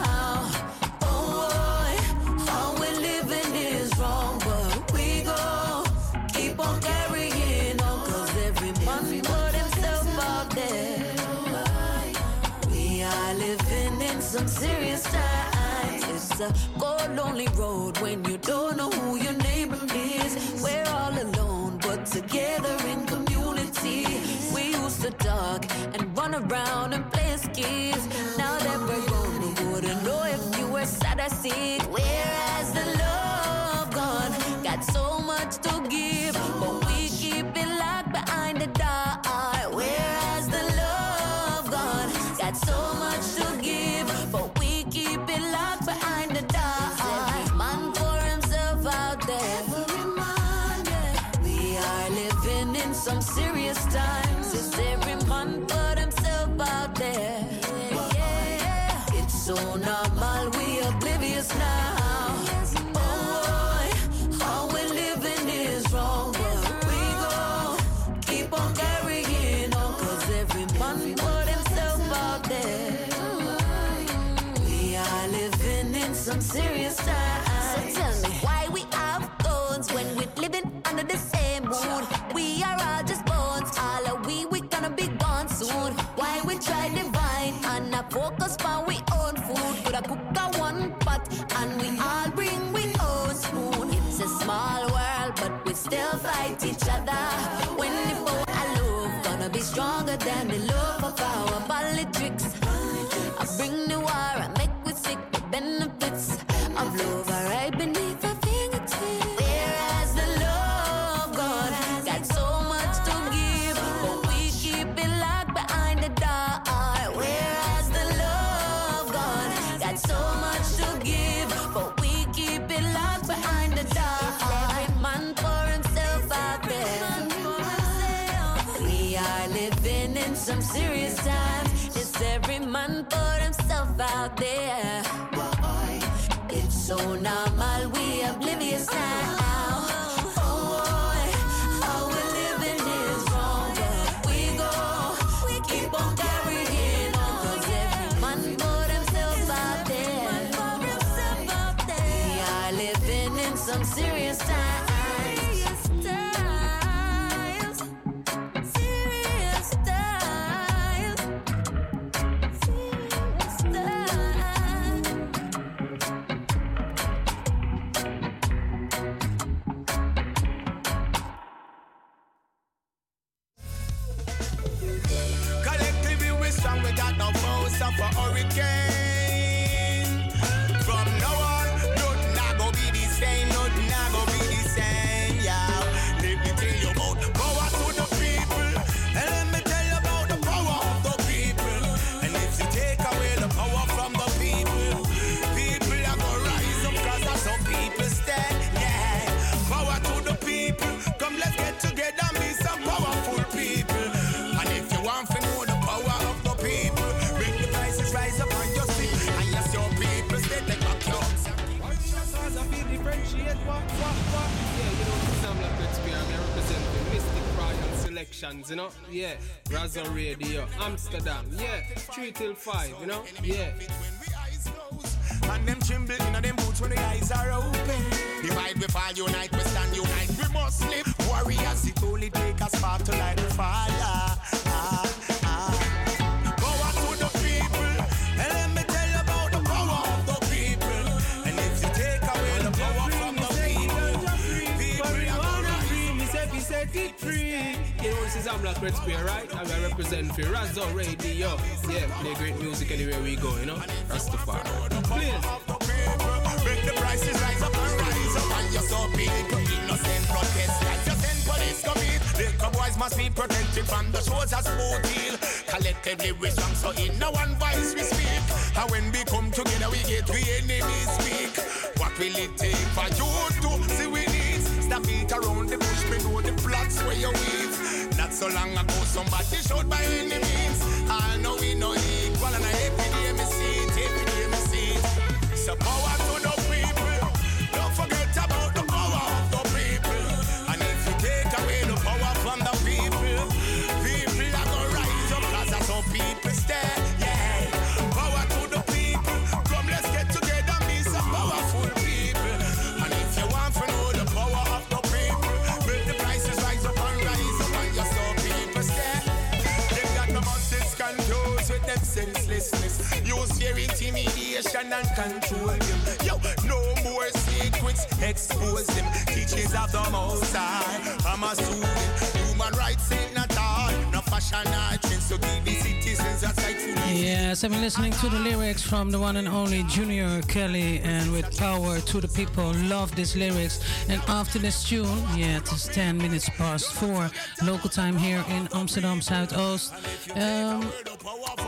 serious times. It's a cold, lonely road when you don't know who your neighbor is. We're all alone, but together in community. We used to talk and run around and play skis. Now that we're grown, we wouldn't know if you were sad I see. Seriously. serious. love out there. Why? It's so numb. suffer hurricane. stations, you know? Yeah. Razo Radio, Amsterdam, yeah. 3 till 5, you know? Yeah. And them tremble in them boots when the eyes are open. Divide, we fall, unite, we stand, unite, we must live. Warriors, it only take a spark to light the fire. is Amlas great Spear, right? And we represent for Razo Radio. Yeah, play great music anywhere we go, you know? Rastafari. Please. Make the prices rise up and rise up And you're so big, innocent boys must be protected from the as smooth deal Collectively we strong, so in no one voice we speak And when we come together we get we enemies What will it take for you to see we a beat around the bush, me know the plots where you weave. Not so long ago, somebody showed by any means. I know we know equal, and I every day me see it, every day me see it. So power to know. Now. and control them. Yo, no more secrets, expose them. Teachings of the Most High. I'm a student. Human rights ain't not all. No fashion or trends. So give the Yes, I've been listening to the lyrics from the one and only Junior Kelly and with power to the people. Love these lyrics. And after this tune, yeah, it is 10 minutes past 4 local time here in Amsterdam Zuidoost. Um,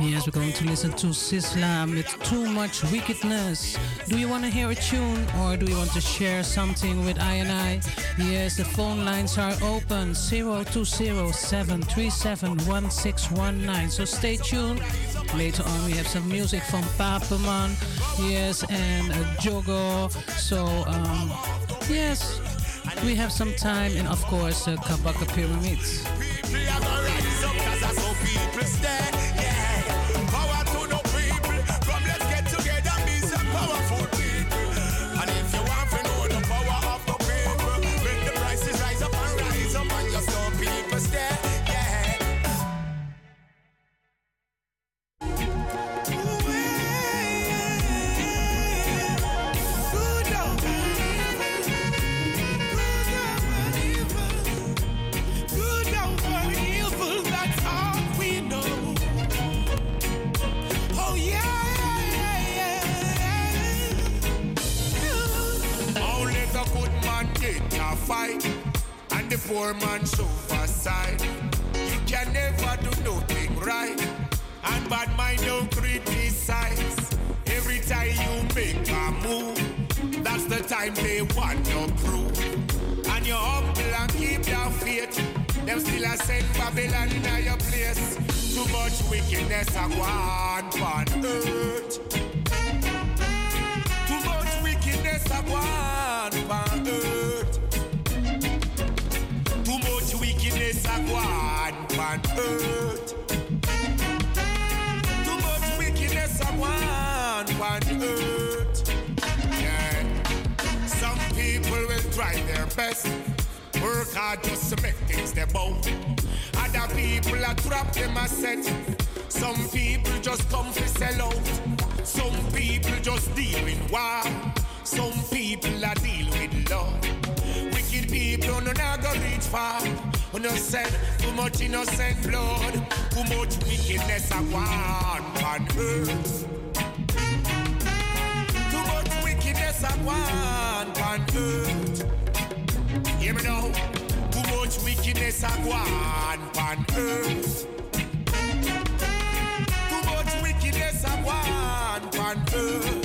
yes, we're going to listen to Sizzla with Too Much Wickedness. Do you want to hear a tune or do you want to share something with I and I? Yes, the phone lines are open 0207371619. So stay tuned. Later on, we have some music from Papaman, yes, and uh, Jogo. So, um, yes, we have some time, and of course, uh, Kabaka Pyramids. Man side. You can never do nothing right, and bad mind don't criticize. Every time you make a move, that's the time they want to prove. And you humble and keep your faith. Them still a send Babylon in your place. Too much wickedness a go on earth. Too much wickedness a go on earth. Too much wickedness a go on on earth. Yeah. Some people will try their best. Work hard just to make things their bow. Other people are trapped them a set. Some people just come for sell out. Some people just deal with war. Some people are deal with love. Wicked people no not go reach far. Said too much innocent blood, too much wickedness a one on earth. Too much wickedness a one on earth. Hear me now. Too much wickedness a one on earth. Too much wickedness a one on earth.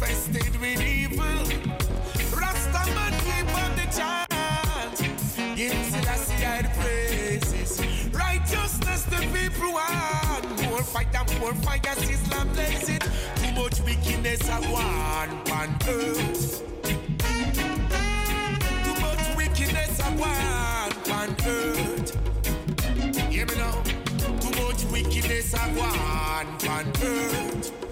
Infested with evil. Rastaman keep on the chant. Give Selassie the praises. Righteousness the people want. More and more as Islam blaze it. Too much wickedness I want on earth. Too much wickedness I want on earth. Hear me now. Too much wickedness I want on earth.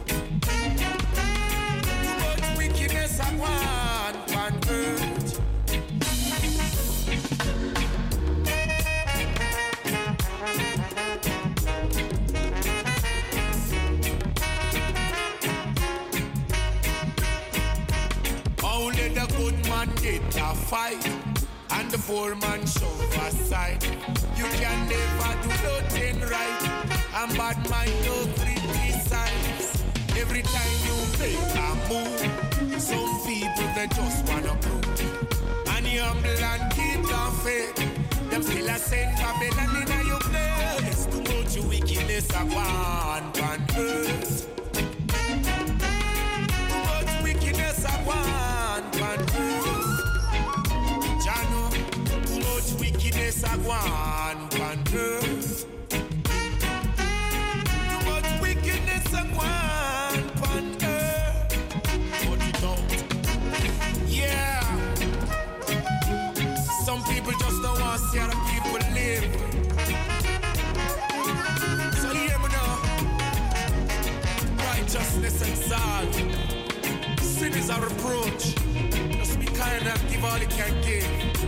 Wickedness I want earth. Only the good man get a fight, and the poor man suffer side. You can never do nothing right, and bad mind no criticize. Every time you make a move, some people they just wanna prove. And you humble and keep your faith. Them still a send Babylon in your place. Too much wickedness a one on earth. Too much wickedness a one on earth. Jano, too much wickedness a one on earth. Too much wickedness a one want to see other people live. So hear me now. Righteousness exalt. Sin is a reproach. Just be mankind and give all it can give.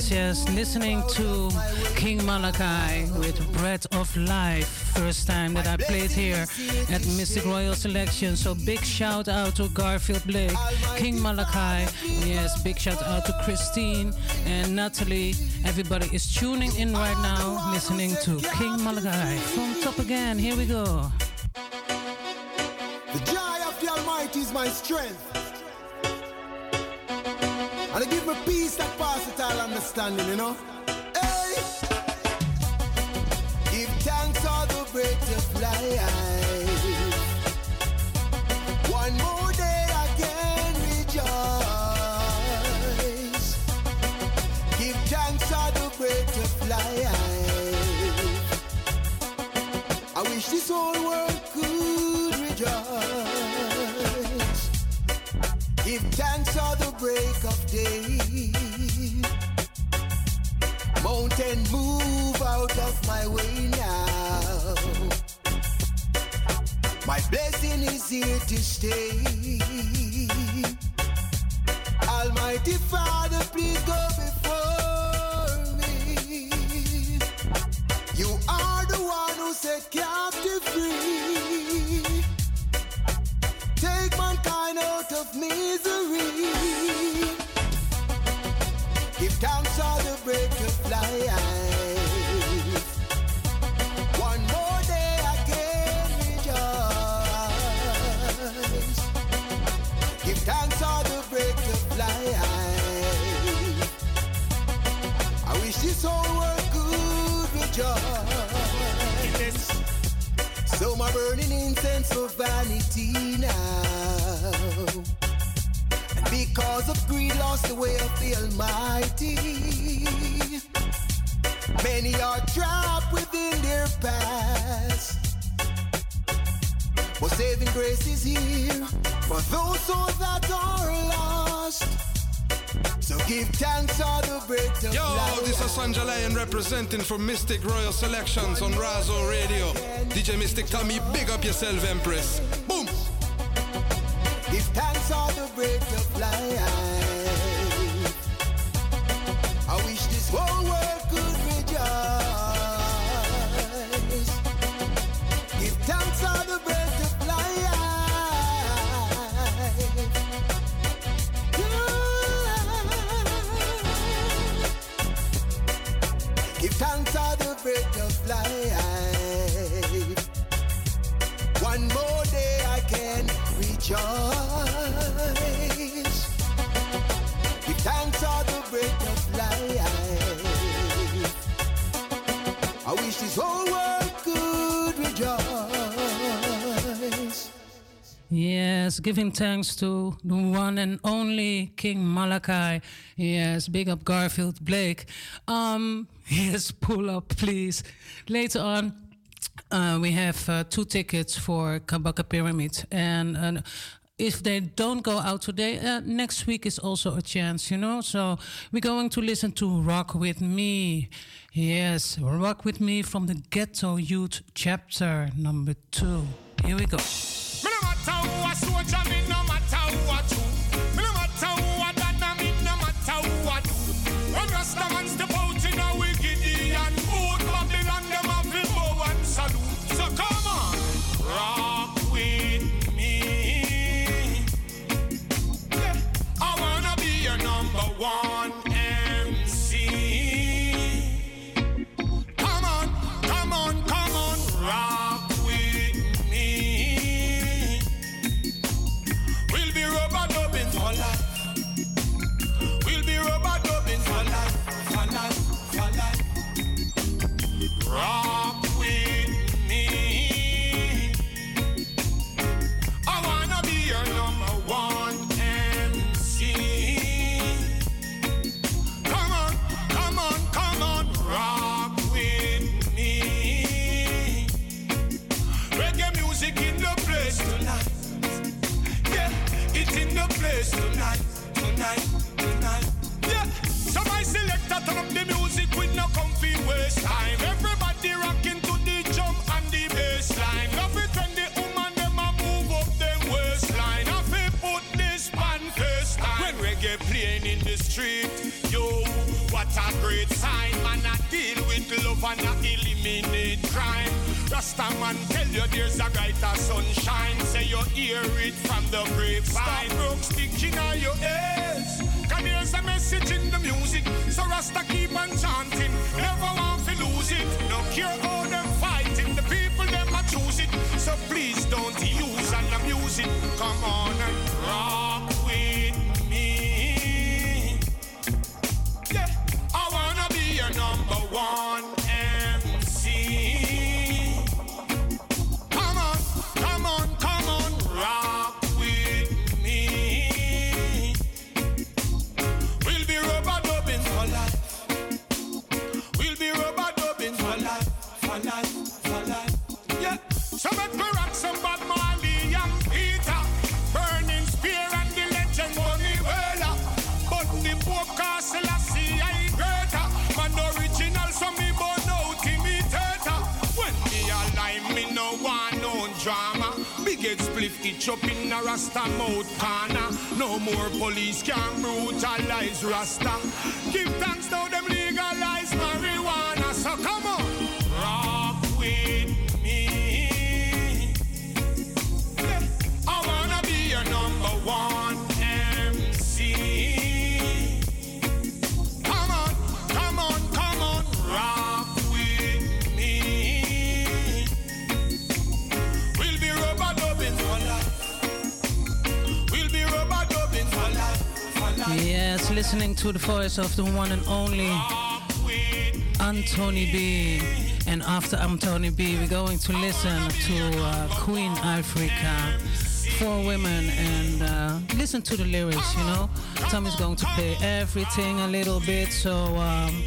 Yes, yes. Listening to King Malachi with Bread of Life. First time that I played here at Mistic Royal Selection. So big shout out to Garfield Blake, King Malachi. Yes, big shout out to Christine and Natalie. Everybody is tuning in right now, listening to King Malachi. From top again, here we go. The joy of the Almighty is my strength. It give me peace that passes all understanding, you know. Hey! Give thanks for the breath of life. My way now. My blessing is here to stay. Almighty Father, please go before me. You are the one who set captive free. Take mankind out of misery. Give thanks for the break of life. So my burning incense for vanity now. And because of greed lost the way of the Almighty. Many are trapped within their past. But saving grace is here for those souls that are lost. So give thanks for the breath of Yo, life. this is Sanja Lion representing for Mistic Royal Selections on Razo Radio. DJ Mistic Tommy, big up yourself, Empress. Boom! Give thanks for the breath of life. Life. One more day I can rejoice. Give thanks the breath of life. I wish this whole world could rejoice. Yes, giving thanks to the one and only King Malachi. Yes, big up Garfield Blake. Um, yes, pull up, please. Later on, uh, we have uh, two tickets for Kabaka Pyramid, and if they don't go out today, uh, next week is also a chance, you know. So we're going to listen to "Rock with Me." Yes, "Rock with Me" from the Ghetto Youth chapter number two. Here we go. What a great sign, man. I deal with love and I eliminate crime. Rasta man tell you there's a brighter sunshine. Say you hear it from the grapevine. Stop broke stick in your ears. Cause there's a message in the music. So Rasta keep on chanting. Never want to lose it. No care how them fighting. The people them a choose it. So please don't use and abuse it. Come on and number split up in a Rasta mouth corner. No more police can brutalize Rasta. Give thanks now them legalize marijuana. So come on, rock with me. I wanna be your number one Listening to the voice of the one and only Anthony B. And after Anthony B, we're going to listen to uh, Queen Ifrica, Four Women, and uh, listen to the lyrics, you know. Tommy's going to play everything a little bit, so. Um,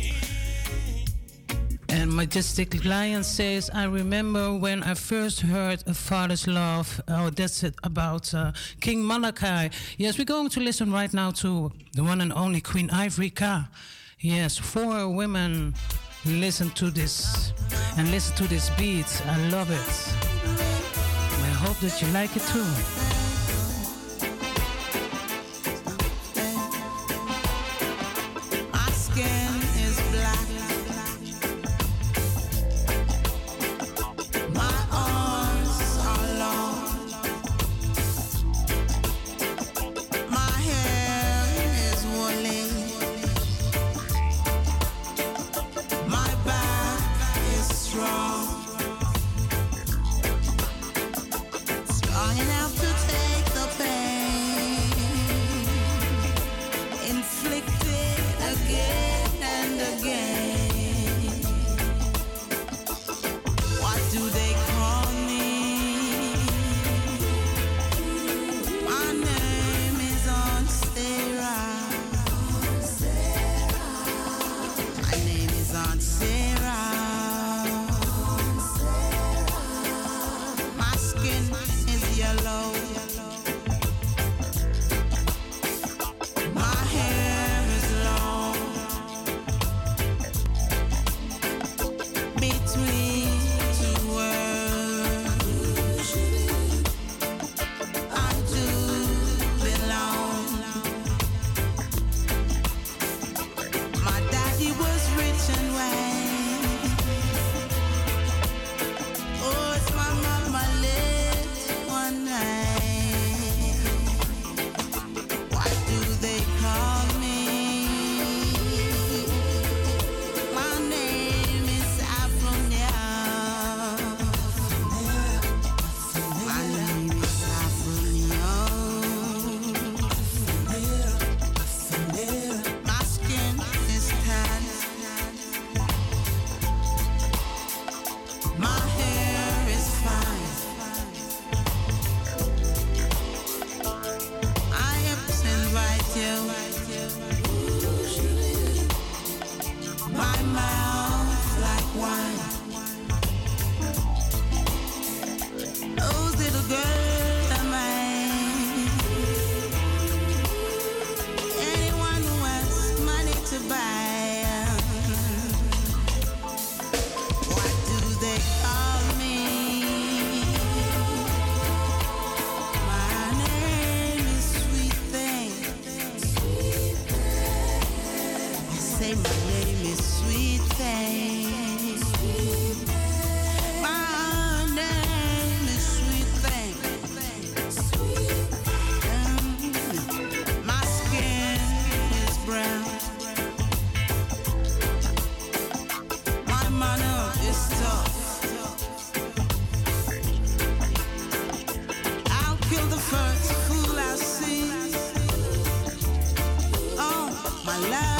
and Majestic Lion says, I remember when I first heard A Father's Love. Oh, that's it about uh, King Malachi. Yes, we're going to listen right now to the one and only Queen Ifrica. Yes, four women listen to this and listen to this beat. I love it. I hope that you like it too. the first fool I see. Oh, my love.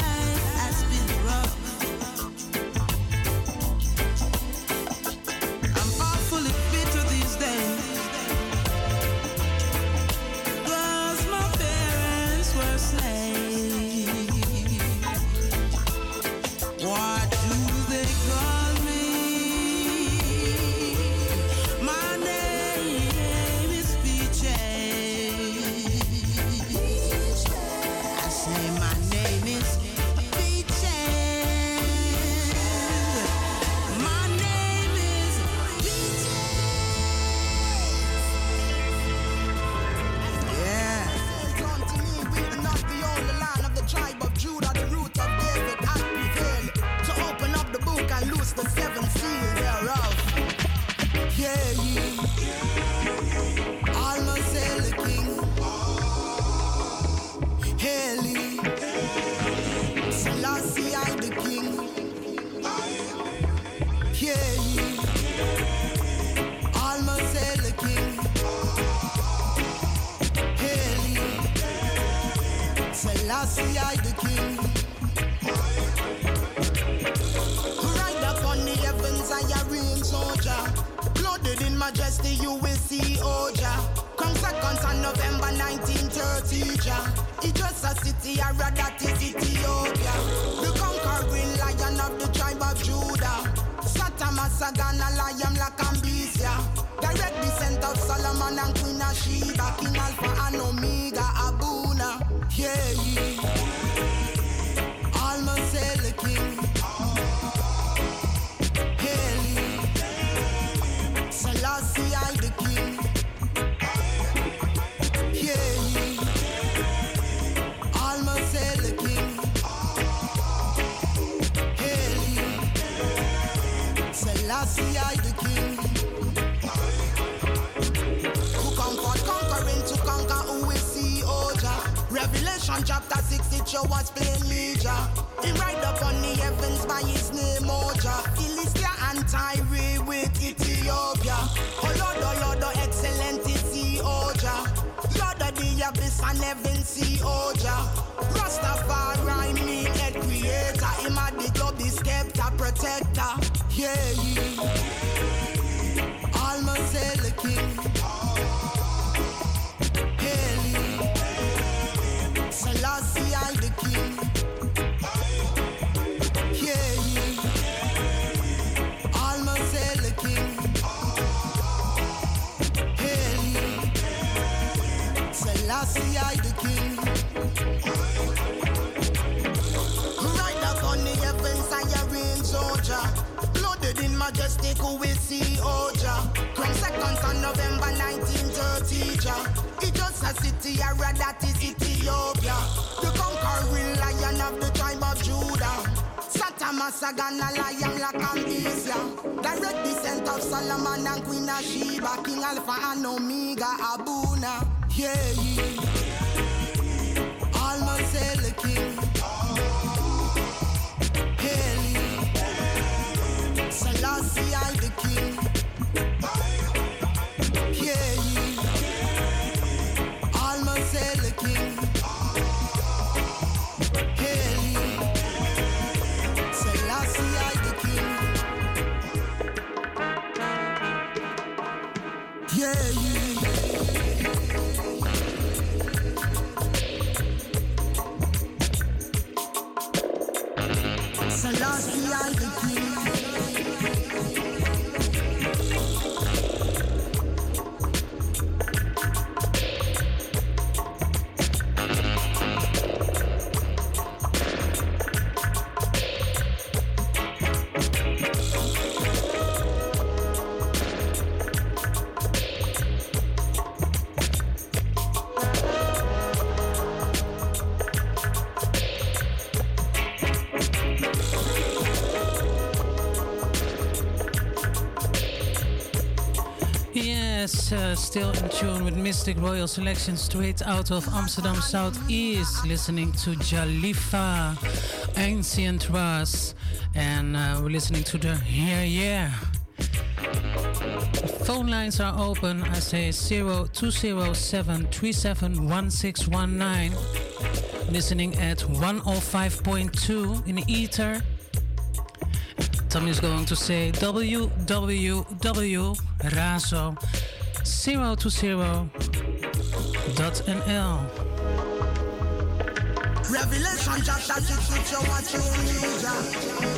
La a liar. still in tune with Mistic Royal Selection straight out of Amsterdam Southeast, listening to Jalifa, Ancient Ras, and uh, we're listening to the Here Yeah. Phone lines are open. I say 0207 371619. Listening at 105.2 in ether. Tommy is going to say www.razo.com zero to zero. Revelation NL. your.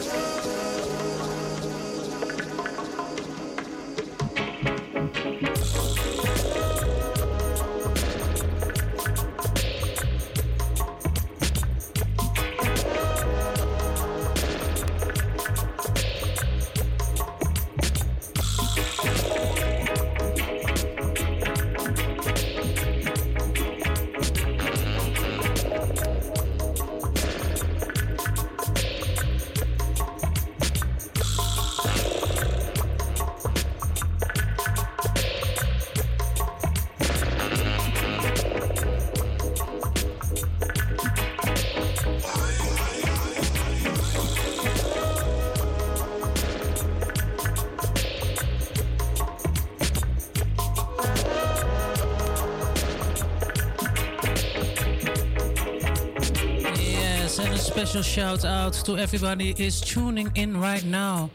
Special shout out to everybody is tuning in right now.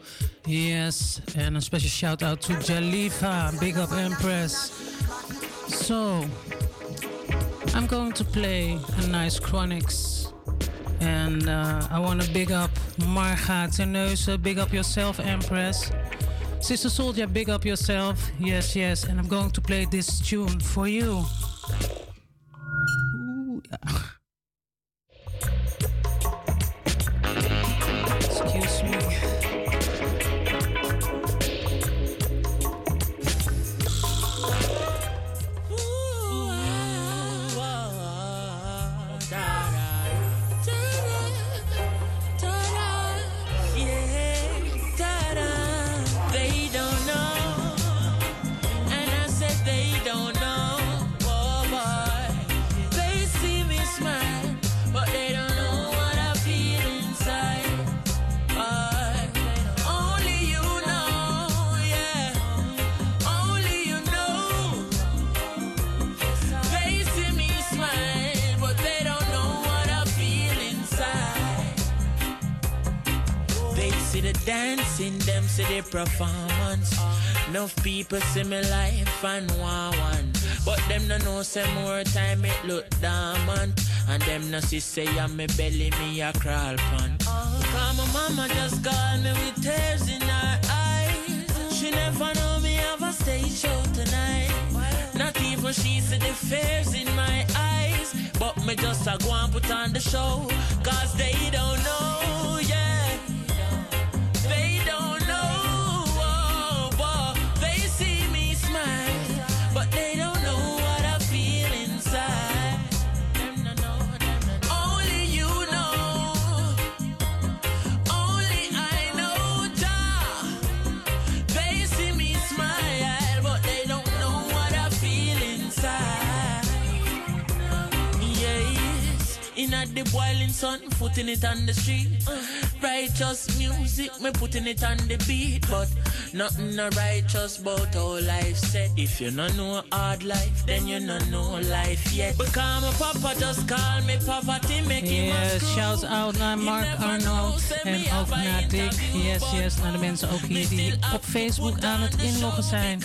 Yes, and a special shout out to Jalifa, big up Empress. So, I'm going to play a nice Chronixx. And uh, I want to big up Marga Terneuzen, big up yourself, Empress. Sister Soldier, big up yourself. Yes, yes. And I'm going to play this tune for you. Dancing, them see the performance. Enough people see me life and want one. But them no know say more time it look dormant. And them no see say I'm me belly me a crawl pan. Cause my mama just called me with tears in her eyes. She never know me have a stage show tonight. Not even she see the fears in my eyes. But me just a go and put on the show. Cause they don't know, at the boiling sun, putting it on the street. Righteous music, me putting it on the beat, but nothing no righteous about how life said. If you no know hard life, then you no know life yet. Because my papa just call me poverty, make him Yes, shout out naar Mark Arnold en ook naar Dick. Yes, yes, naar de mensen ook hier die op Facebook aan het inloggen zijn.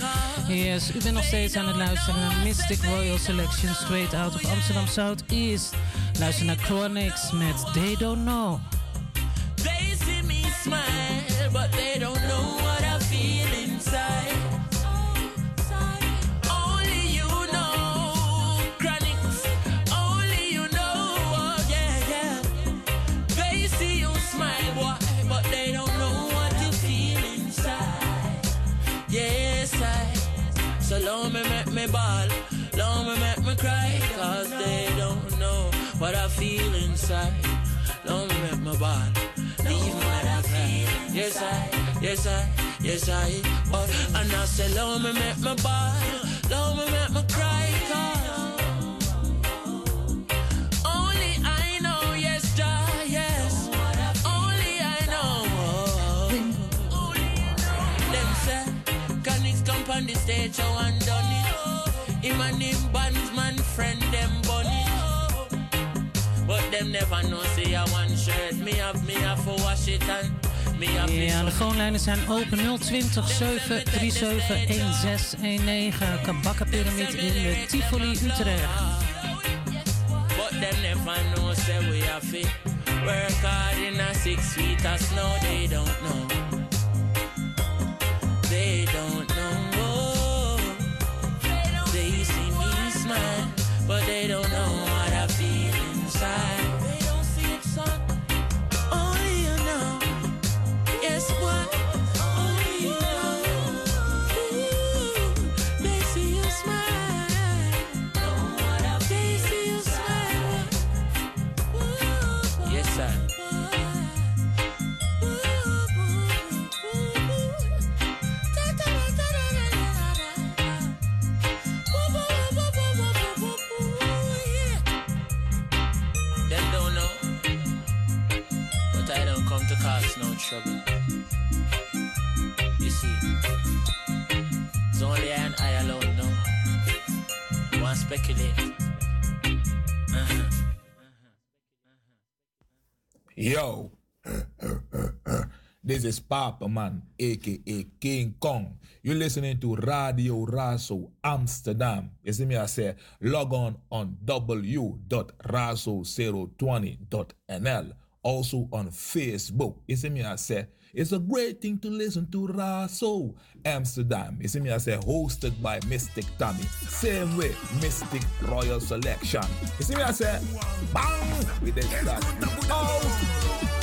Yes, u bent nog steeds aan het luisteren naar Mistic Royal Selection straight out of Amsterdam Southeast. Luister naar Chronixx met They Don't Know. They see me smile, but they don't know what I feel inside. Only what I feel inside. Me make me ball, leave me I feel. Yes, I, yes, I, yes, I. Oh, and I say, long me make me ball, long me make me cry, cause only I know, yes, Jah, yes. Only I know. Oh. Them say, Chronixx come on the stage, I want done it. Him and him bandsman friend, them. But them never know, say I one shirt. Me have, me have to wash it and Ja, de phonelijnen zijn open 020 737 1619. Kabakkenpyramid in de Tivoli Utrecht. But them never know, say we have to work hard in a six feet of snow. They don't know. They don't know. They see me smile, but they don't know Speculate? Uh-huh. Yo, [LAUGHS] this is Papa Man, aka King Kong. You're listening to Radio Razo Amsterdam. You see me, I say, log on on w.razo020.nl. Also on Facebook. You see me, I say, it's a great thing to listen to Razo Amsterdam. You see me, I say, hosted by Mistic Tommy. Same way, Mistic Royal Selection. You see me, I say, bang! With the start. Yes,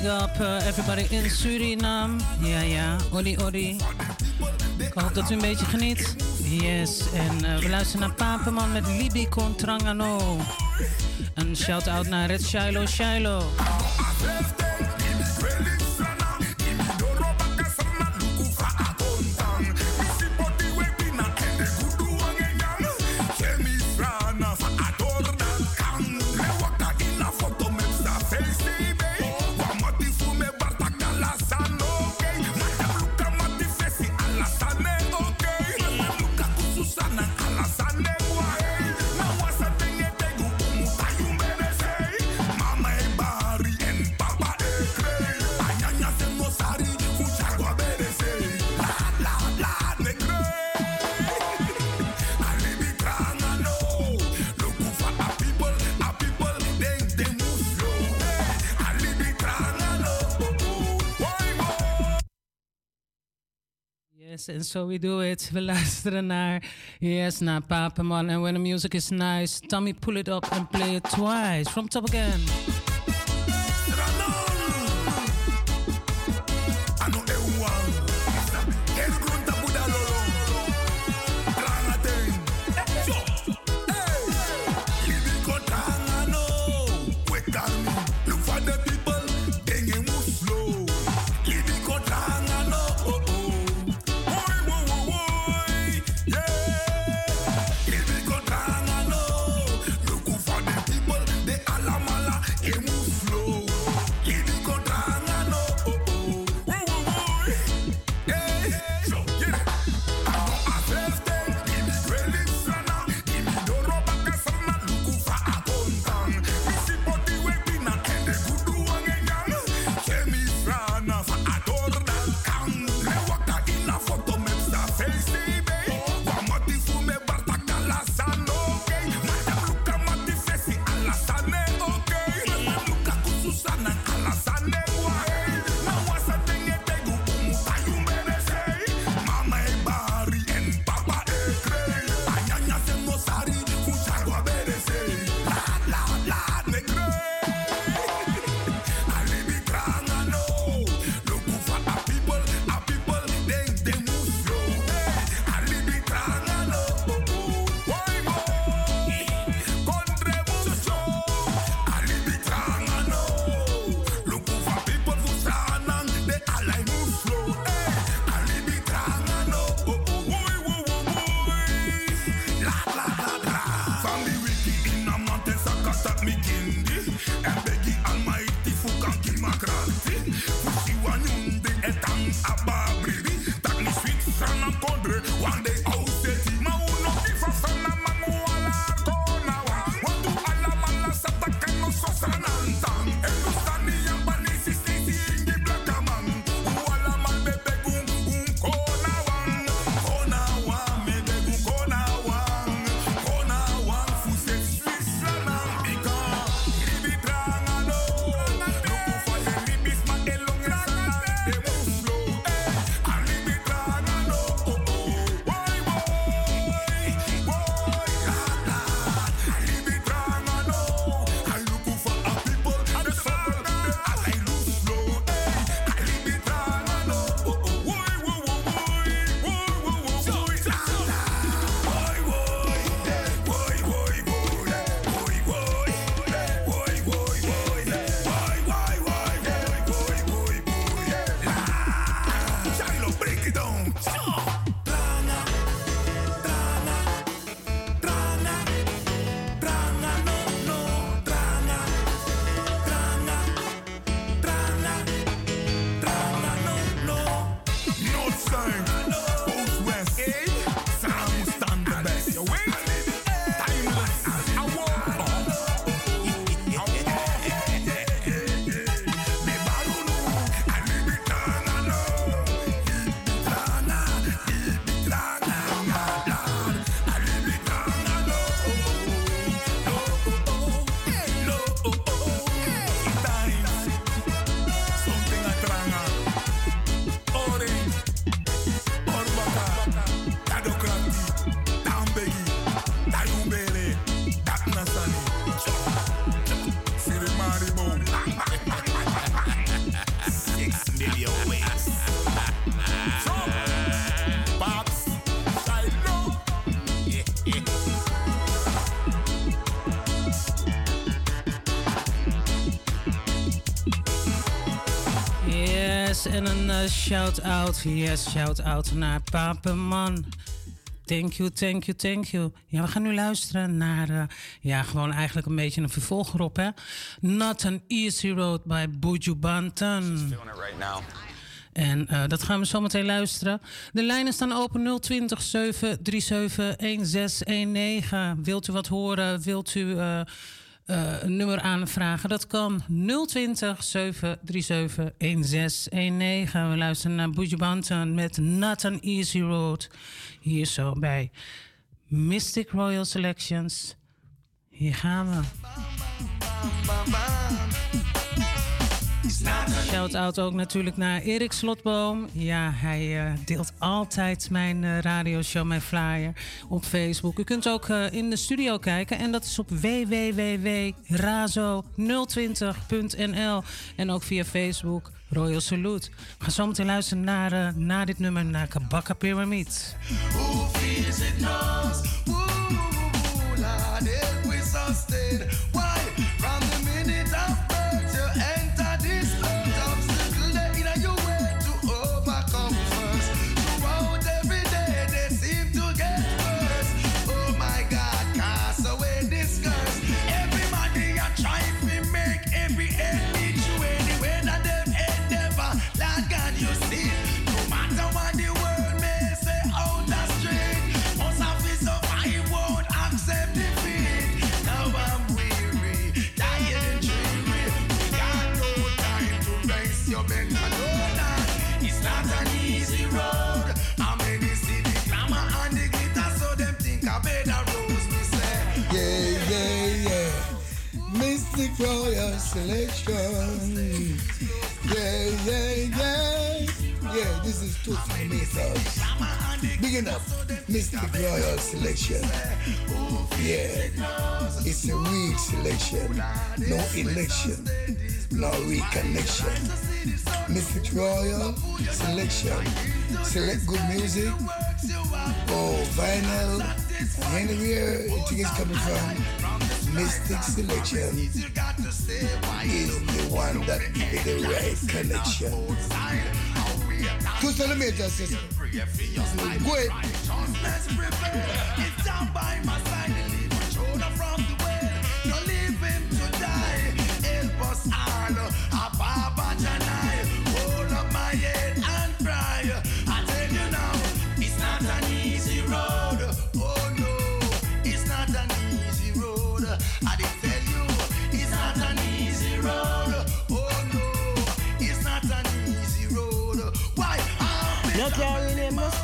big up uh, everybody in Suriname. Ja, ja, Odi Odi. Ik hoop dat u een beetje geniet. Yes, en uh, we luisteren naar Papenman met Libi Contrangano. Een shout-out naar Red Shiloh Shiloh. And so we do it. We luisteren naar, yes, naar Papaman. And when the music is nice, Tommy pull it up and play it twice. From top again. stop me shout-out. Yes, shout-out naar Papenman. Thank you, thank you, thank you. Ja, we gaan nu luisteren naar, uh, ja, gewoon eigenlijk een beetje een vervolg erop, hè. Not an Easy Road by Buju now. En uh, dat gaan we zo meteen luisteren. De lijnen staan open 020 737 1619. Wilt u wat horen? Wilt u uh, een nummer aanvragen? Dat kan 020 737 1619. We luisteren naar Buju Banton met Not an Easy Road. Hier zo bij Mystic Royal Selections. Hier gaan we. Shout-out ook natuurlijk naar Erik Slotboom. Ja, hij uh, deelt altijd mijn uh, radioshow, mijn flyer op Facebook. U kunt ook uh, in de studio kijken en dat is op www.razo020.nl en ook via Facebook Royal Salute. Gaan zo meteen luisteren naar, naar dit nummer, naar Kabaka Pyramid. Who feels it knows? Woo, Mistic Royal Selection. Yeah, it's a weak selection. No election, no reconnection. Mr. Royal Selection. Select good music. Oh, vinyl. Anywhere it's coming from. Mistic Selection is the one that is the right connection. Two centimeters, sister. Go ahead.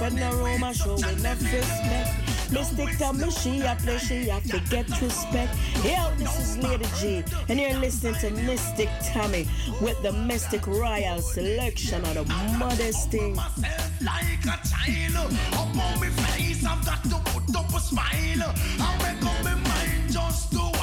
Carry name, no spread no rumor, show enough respect. Mistic Tommy, she a play, she have to get respect. Yo, this is Lady G, and you're listening to Mistic Tommy with the Mistic Royal selection of the modest thing. like a child. Up on my face, I've got to put up a smile. I make up my mind just to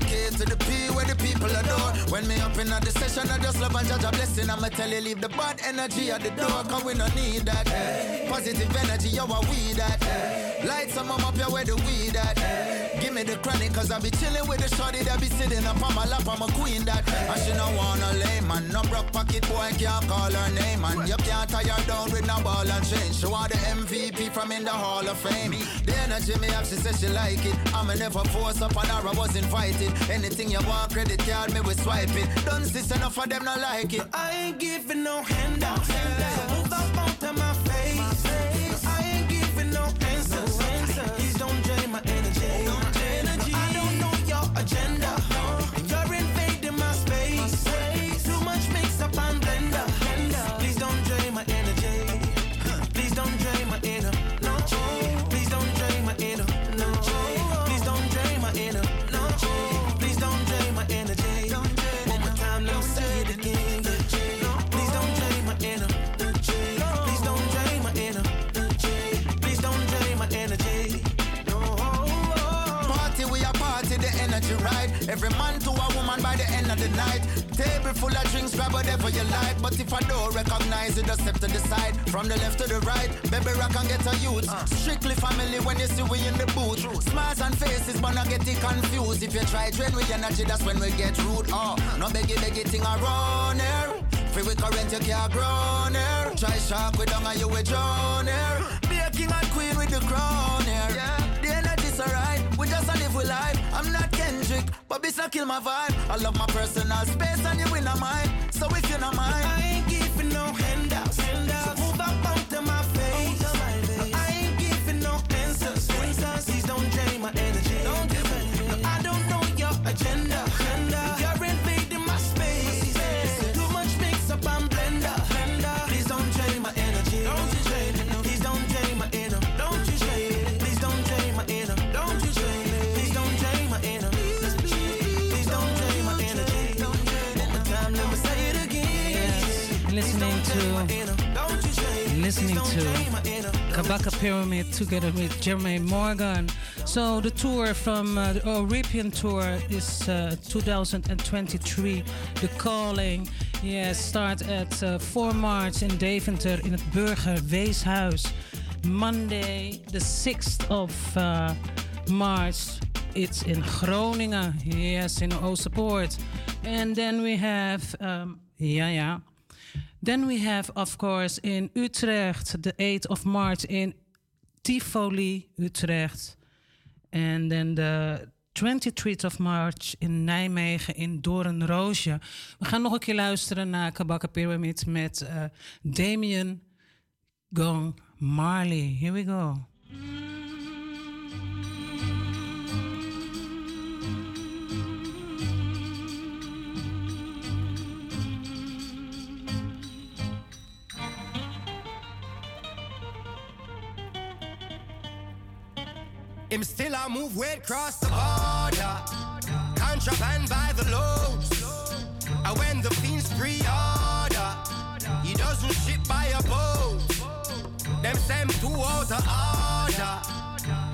K to the P where the people adore. When me up in the session, I just love and judge a blessing. I'ma tell you, leave the bad energy at the door, cause we don't need that. Positive energy, yo, I we that. Light some up here where the weed at. Give me the chronic, cause I be chilling with the shorty that be sitting up on my lap, I'm a queen that. And she don't wanna lay, man. No broke pocket boy can't call her name, man. You can't tie her down with no ball and chain. She want the MVP from in the Hall of Fame. The energy me have, she said she like it. I'ma never force up on her, I was invited. Anything you want, credit card, me we swipe it. Don't see enough of them not like it. I ain't giving no handouts. So move up Every man to a woman by the end of the night. Table full of drinks, grab whatever you like. But if I don't recognize it, just step to the side. From the left to the right, baby rock and get a youth. Uh. Strictly family when you see we in the booth. Smiles and faces, but not get it confused. If you try drain with energy, that's when we get rude. Oh, no beggy beggy thing around here. Free with current, you can't grow here. Try shark with down and you will drown here. Be a king and queen with the crown here. The energy's alright, we just a live with life. I'm not Kendrick, but this kill my vibe. I love my personal space and you in a mine. So if you're not mine, I ain't giving no handouts. To Kabaka Pyramid together with Jermaine Morgan. So the tour from uh, the European tour is uh, 2023. The Calling. Yes, start at uh, 4 March in Deventer in het Burger Weeshuis. Monday, the 6th of uh, March. It's in Groningen. Yes, in Oosterpoort. And then we have, um, yeah, yeah. Then we have, of course, in Utrecht, the 8th of March in Tivoli, Utrecht. And then the 23th of March in Nijmegen in Doornroosje. We gaan nog een keer luisteren naar Kabaka Pyramid met uh, Damien Gong Marley. Here we go. Him still a move weight cross the border. Contraband by the loads. And when the fiends pre-order, he doesn't ship by a boat. Them send two out of order.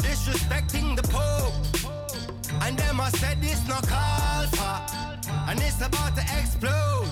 Disrespecting the Pope. And them I said this no call for. And it's about to explode.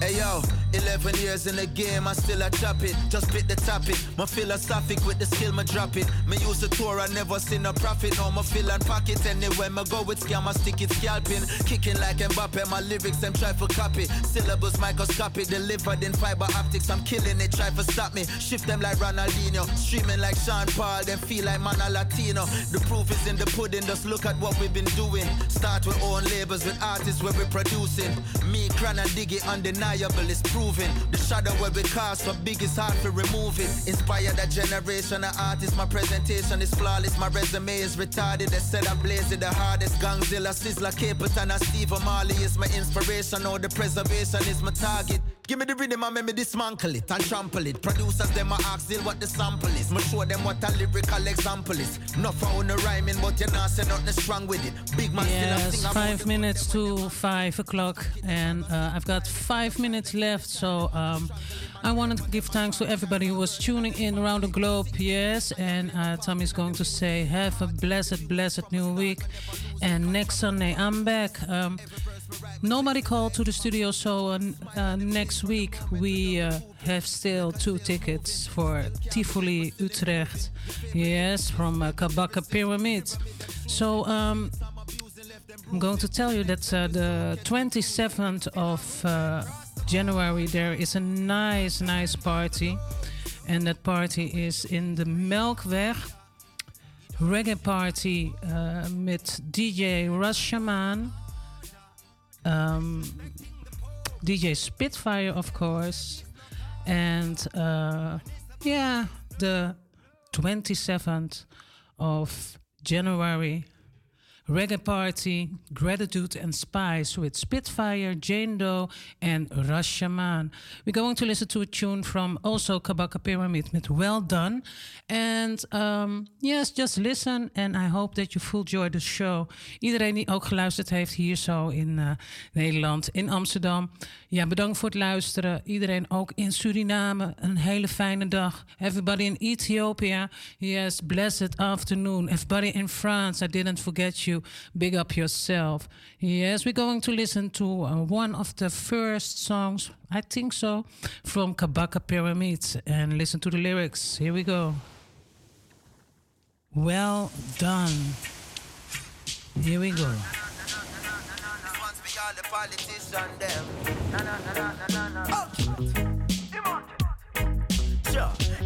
Hey yo, 11 years in the game, I still a chop it. Just spit the topic. My philosophic with the skill, me drop it. Me use the tour, I never seen a profit. No, my fill and pocket. Anywhere me go with scam, I stick it scalping. Kicking like Mbappe, my lyrics, them try for copy. Syllables microscopic, delivered in fiber optics. I'm killing it, try for stop me. Shift them like Ronaldinho. Streaming like Sean Paul, them feel like man a Latino. The proof is in the pudding, just look at what we've been doing. Start with own labels, with artists where we're producing. Me, Cran and Diggy, undeniable, it's proven. The shadow where we cast for big is hard to remove it. Inspire that generation of artists. My presentation is flawless. My resume is retarded. They said I blaze it the hardest. Gangzilla, Sizzla, Capleton, and Steve Marley is my inspiration. All the preservation is my target. Give me the rhythm and make me dismantle it and trample it. Producers them a ask still what the sample is. Me show them what a lyrical example is. Not for the rhyming, but you not say nothing strong with it. Big man Yes, five minutes to five o'clock, and uh, I've got five minutes left. So um, I wanted to give thanks to everybody who was tuning in around the globe. Yes, and uh, Tommy's going to say, "Have a blessed, blessed new week." And next Sunday, I'm back. Um, nobody called to the studio, so uh, uh, next week we uh, have still two tickets for Tivoli Utrecht. Yes, from uh, Kabaka Pyramid. So. Um, I'm going to tell you that uh, the 27th of January there is a nice, nice party. And that party is in the Melkweg reggae party uh, DJ Rush Shaman, um, DJ Spitfire, of course, and uh, yeah, the 27th of January reggae party, gratitude and spice with Spitfire, Jane Doe, and Rush Shaman. We're going to listen to a tune from also Kabaka Pyramid with Well Done. And um, yes, just listen and I hope that you full enjoy the show. Iedereen die ook geluisterd heeft hier zo in uh, Nederland, in Amsterdam. Ja, bedankt voor het luisteren. Iedereen ook in Suriname, een hele fijne dag. Everybody in Ethiopia, yes, blessed afternoon. Everybody in France, I didn't forget you. Big up yourself. Yes, we're going to listen to uh, one of the first songs, I think so, from Kabaka Pyramids and listen to the lyrics. Here we go. Well done. Here we go.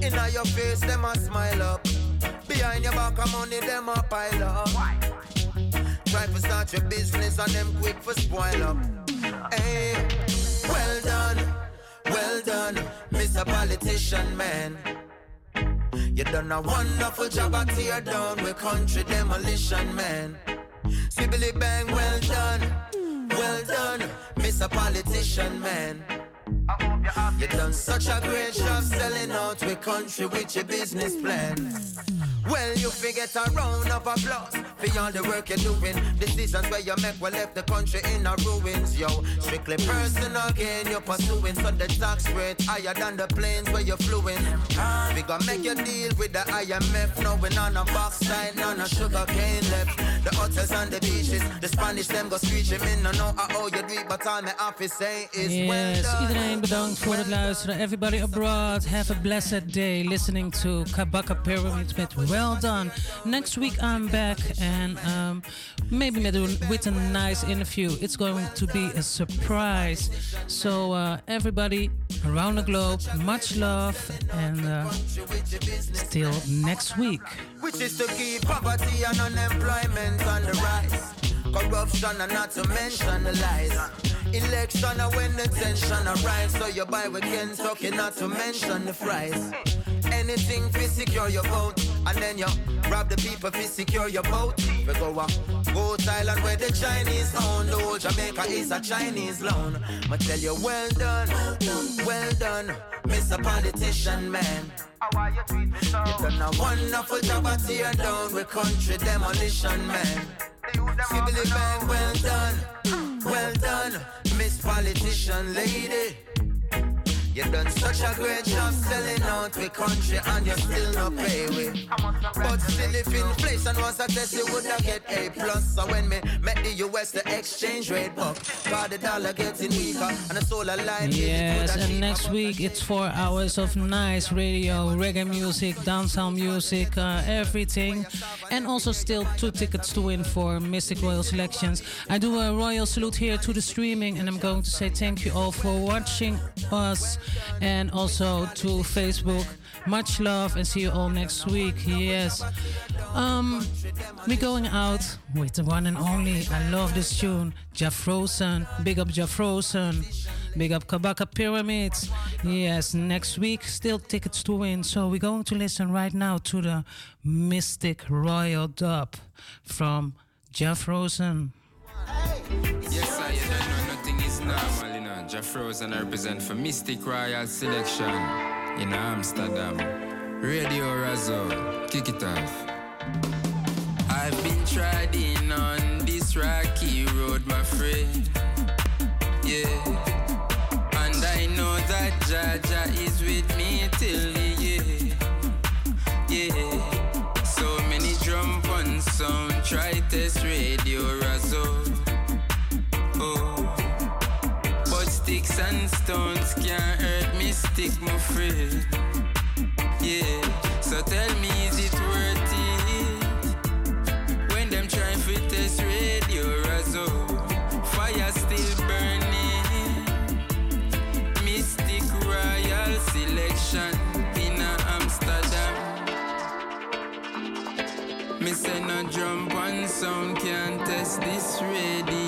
Inna your face, them a smile up. Behind your back, money, them a pile up. Try to start your business and them quick for spoil up. Hey, well done, well done, Mr. Politician Man. You done a wonderful job at tear down with country demolition, man. Sibbly bang, well done, well done, Mr. Politician Man. You done such a great job selling out with country with your business plan. Well, you forget a round of applause for all the work you're doing. Decisions where you make will left the country in a ruins, yo. Strictly personal gain you're pursuing, so the tax rate higher than the planes where you're fluing. We gonna make you deal with the IMF, knowing on a backside, none of sugar cane left. The hotels and the beaches, the Spanish them go screeching in. I know I how you do it, but all my office say is yes, well done. Iedereen bedankt voor het luisteren. Everybody abroad, have a blessed day listening to Kabaka Pyramid met Well Done. Next week I'm back and um, maybe with a, with a nice interview. It's going to be a surprise. So uh, everybody around the globe, much love and uh, still next week. which is to keep poverty and unemployment on the rise. Corruption and not to mention the lies. Election are when the tension arise. So you buy with Kentucky, not to mention the fries. Anything to secure your vote, and then you rob the people to secure your vote. We go up, go Thailand where the Chinese own. The Jamaica is a Chinese loan. I tell you, well done, well done, Mr. Politician Man. You done a wonderful job at tear down with country demolition, man. Sibbly bang, well done, well done, Miss Politician Lady. You done such a great job selling out with country and you still not pay with. But still if inflation was a test, you would have get A plus. So when me met the US, the exchange rate buck. Got the dollar getting weaker and the solar line. Yes, and next week it's four hours of nice radio, reggae music, dancehall music, uh, everything. And also still two tickets to win for Mistic Royal Selections. I do a royal salute here to the streaming and I'm going to say thank you all for watching us and also to Facebook. Much love and see you all next week. Yes. Um, we're going out with the one and only. I love this tune. Jafrosen. Big up Jafrosen. Big up Kabaka Pyramids. Yes, next week still tickets to win. So we're going to listen right now to the Mistic Royal Dub from Jafrosen. Yes, I nothing is normal in Frozen, represent for Mistic Royal Selection in Amsterdam. Radio Razo, kick it off. I've been treading on this rocky stick my friend. Yeah. So tell me, is it worth it? When them try to test radio Razo, fire still burning. Mistic Royal Selection in Amsterdam. Me say no drum and sound can test this radio.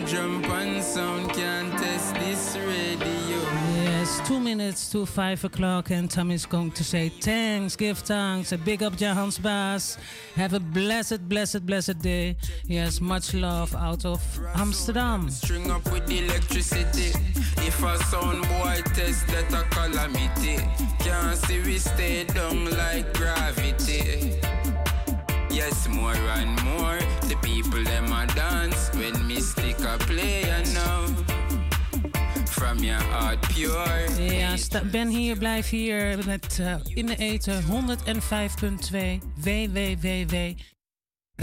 Jump and sound can test this radio. Yes, two minutes to five o'clock, and Tommy's going to say thanks, give thanks, a big up Jahans Baas. Have a blessed, blessed, blessed day. Yes, much love out of Amsterdam. String up with electricity. If a sound boy test that a calamity. Can't see we stay down like gravity. Yes, more and more. The people them a dance when Mystic a play and now. From your heart pure. Ja, ben hier, blijf hier met, eh, in de eten 105.2 www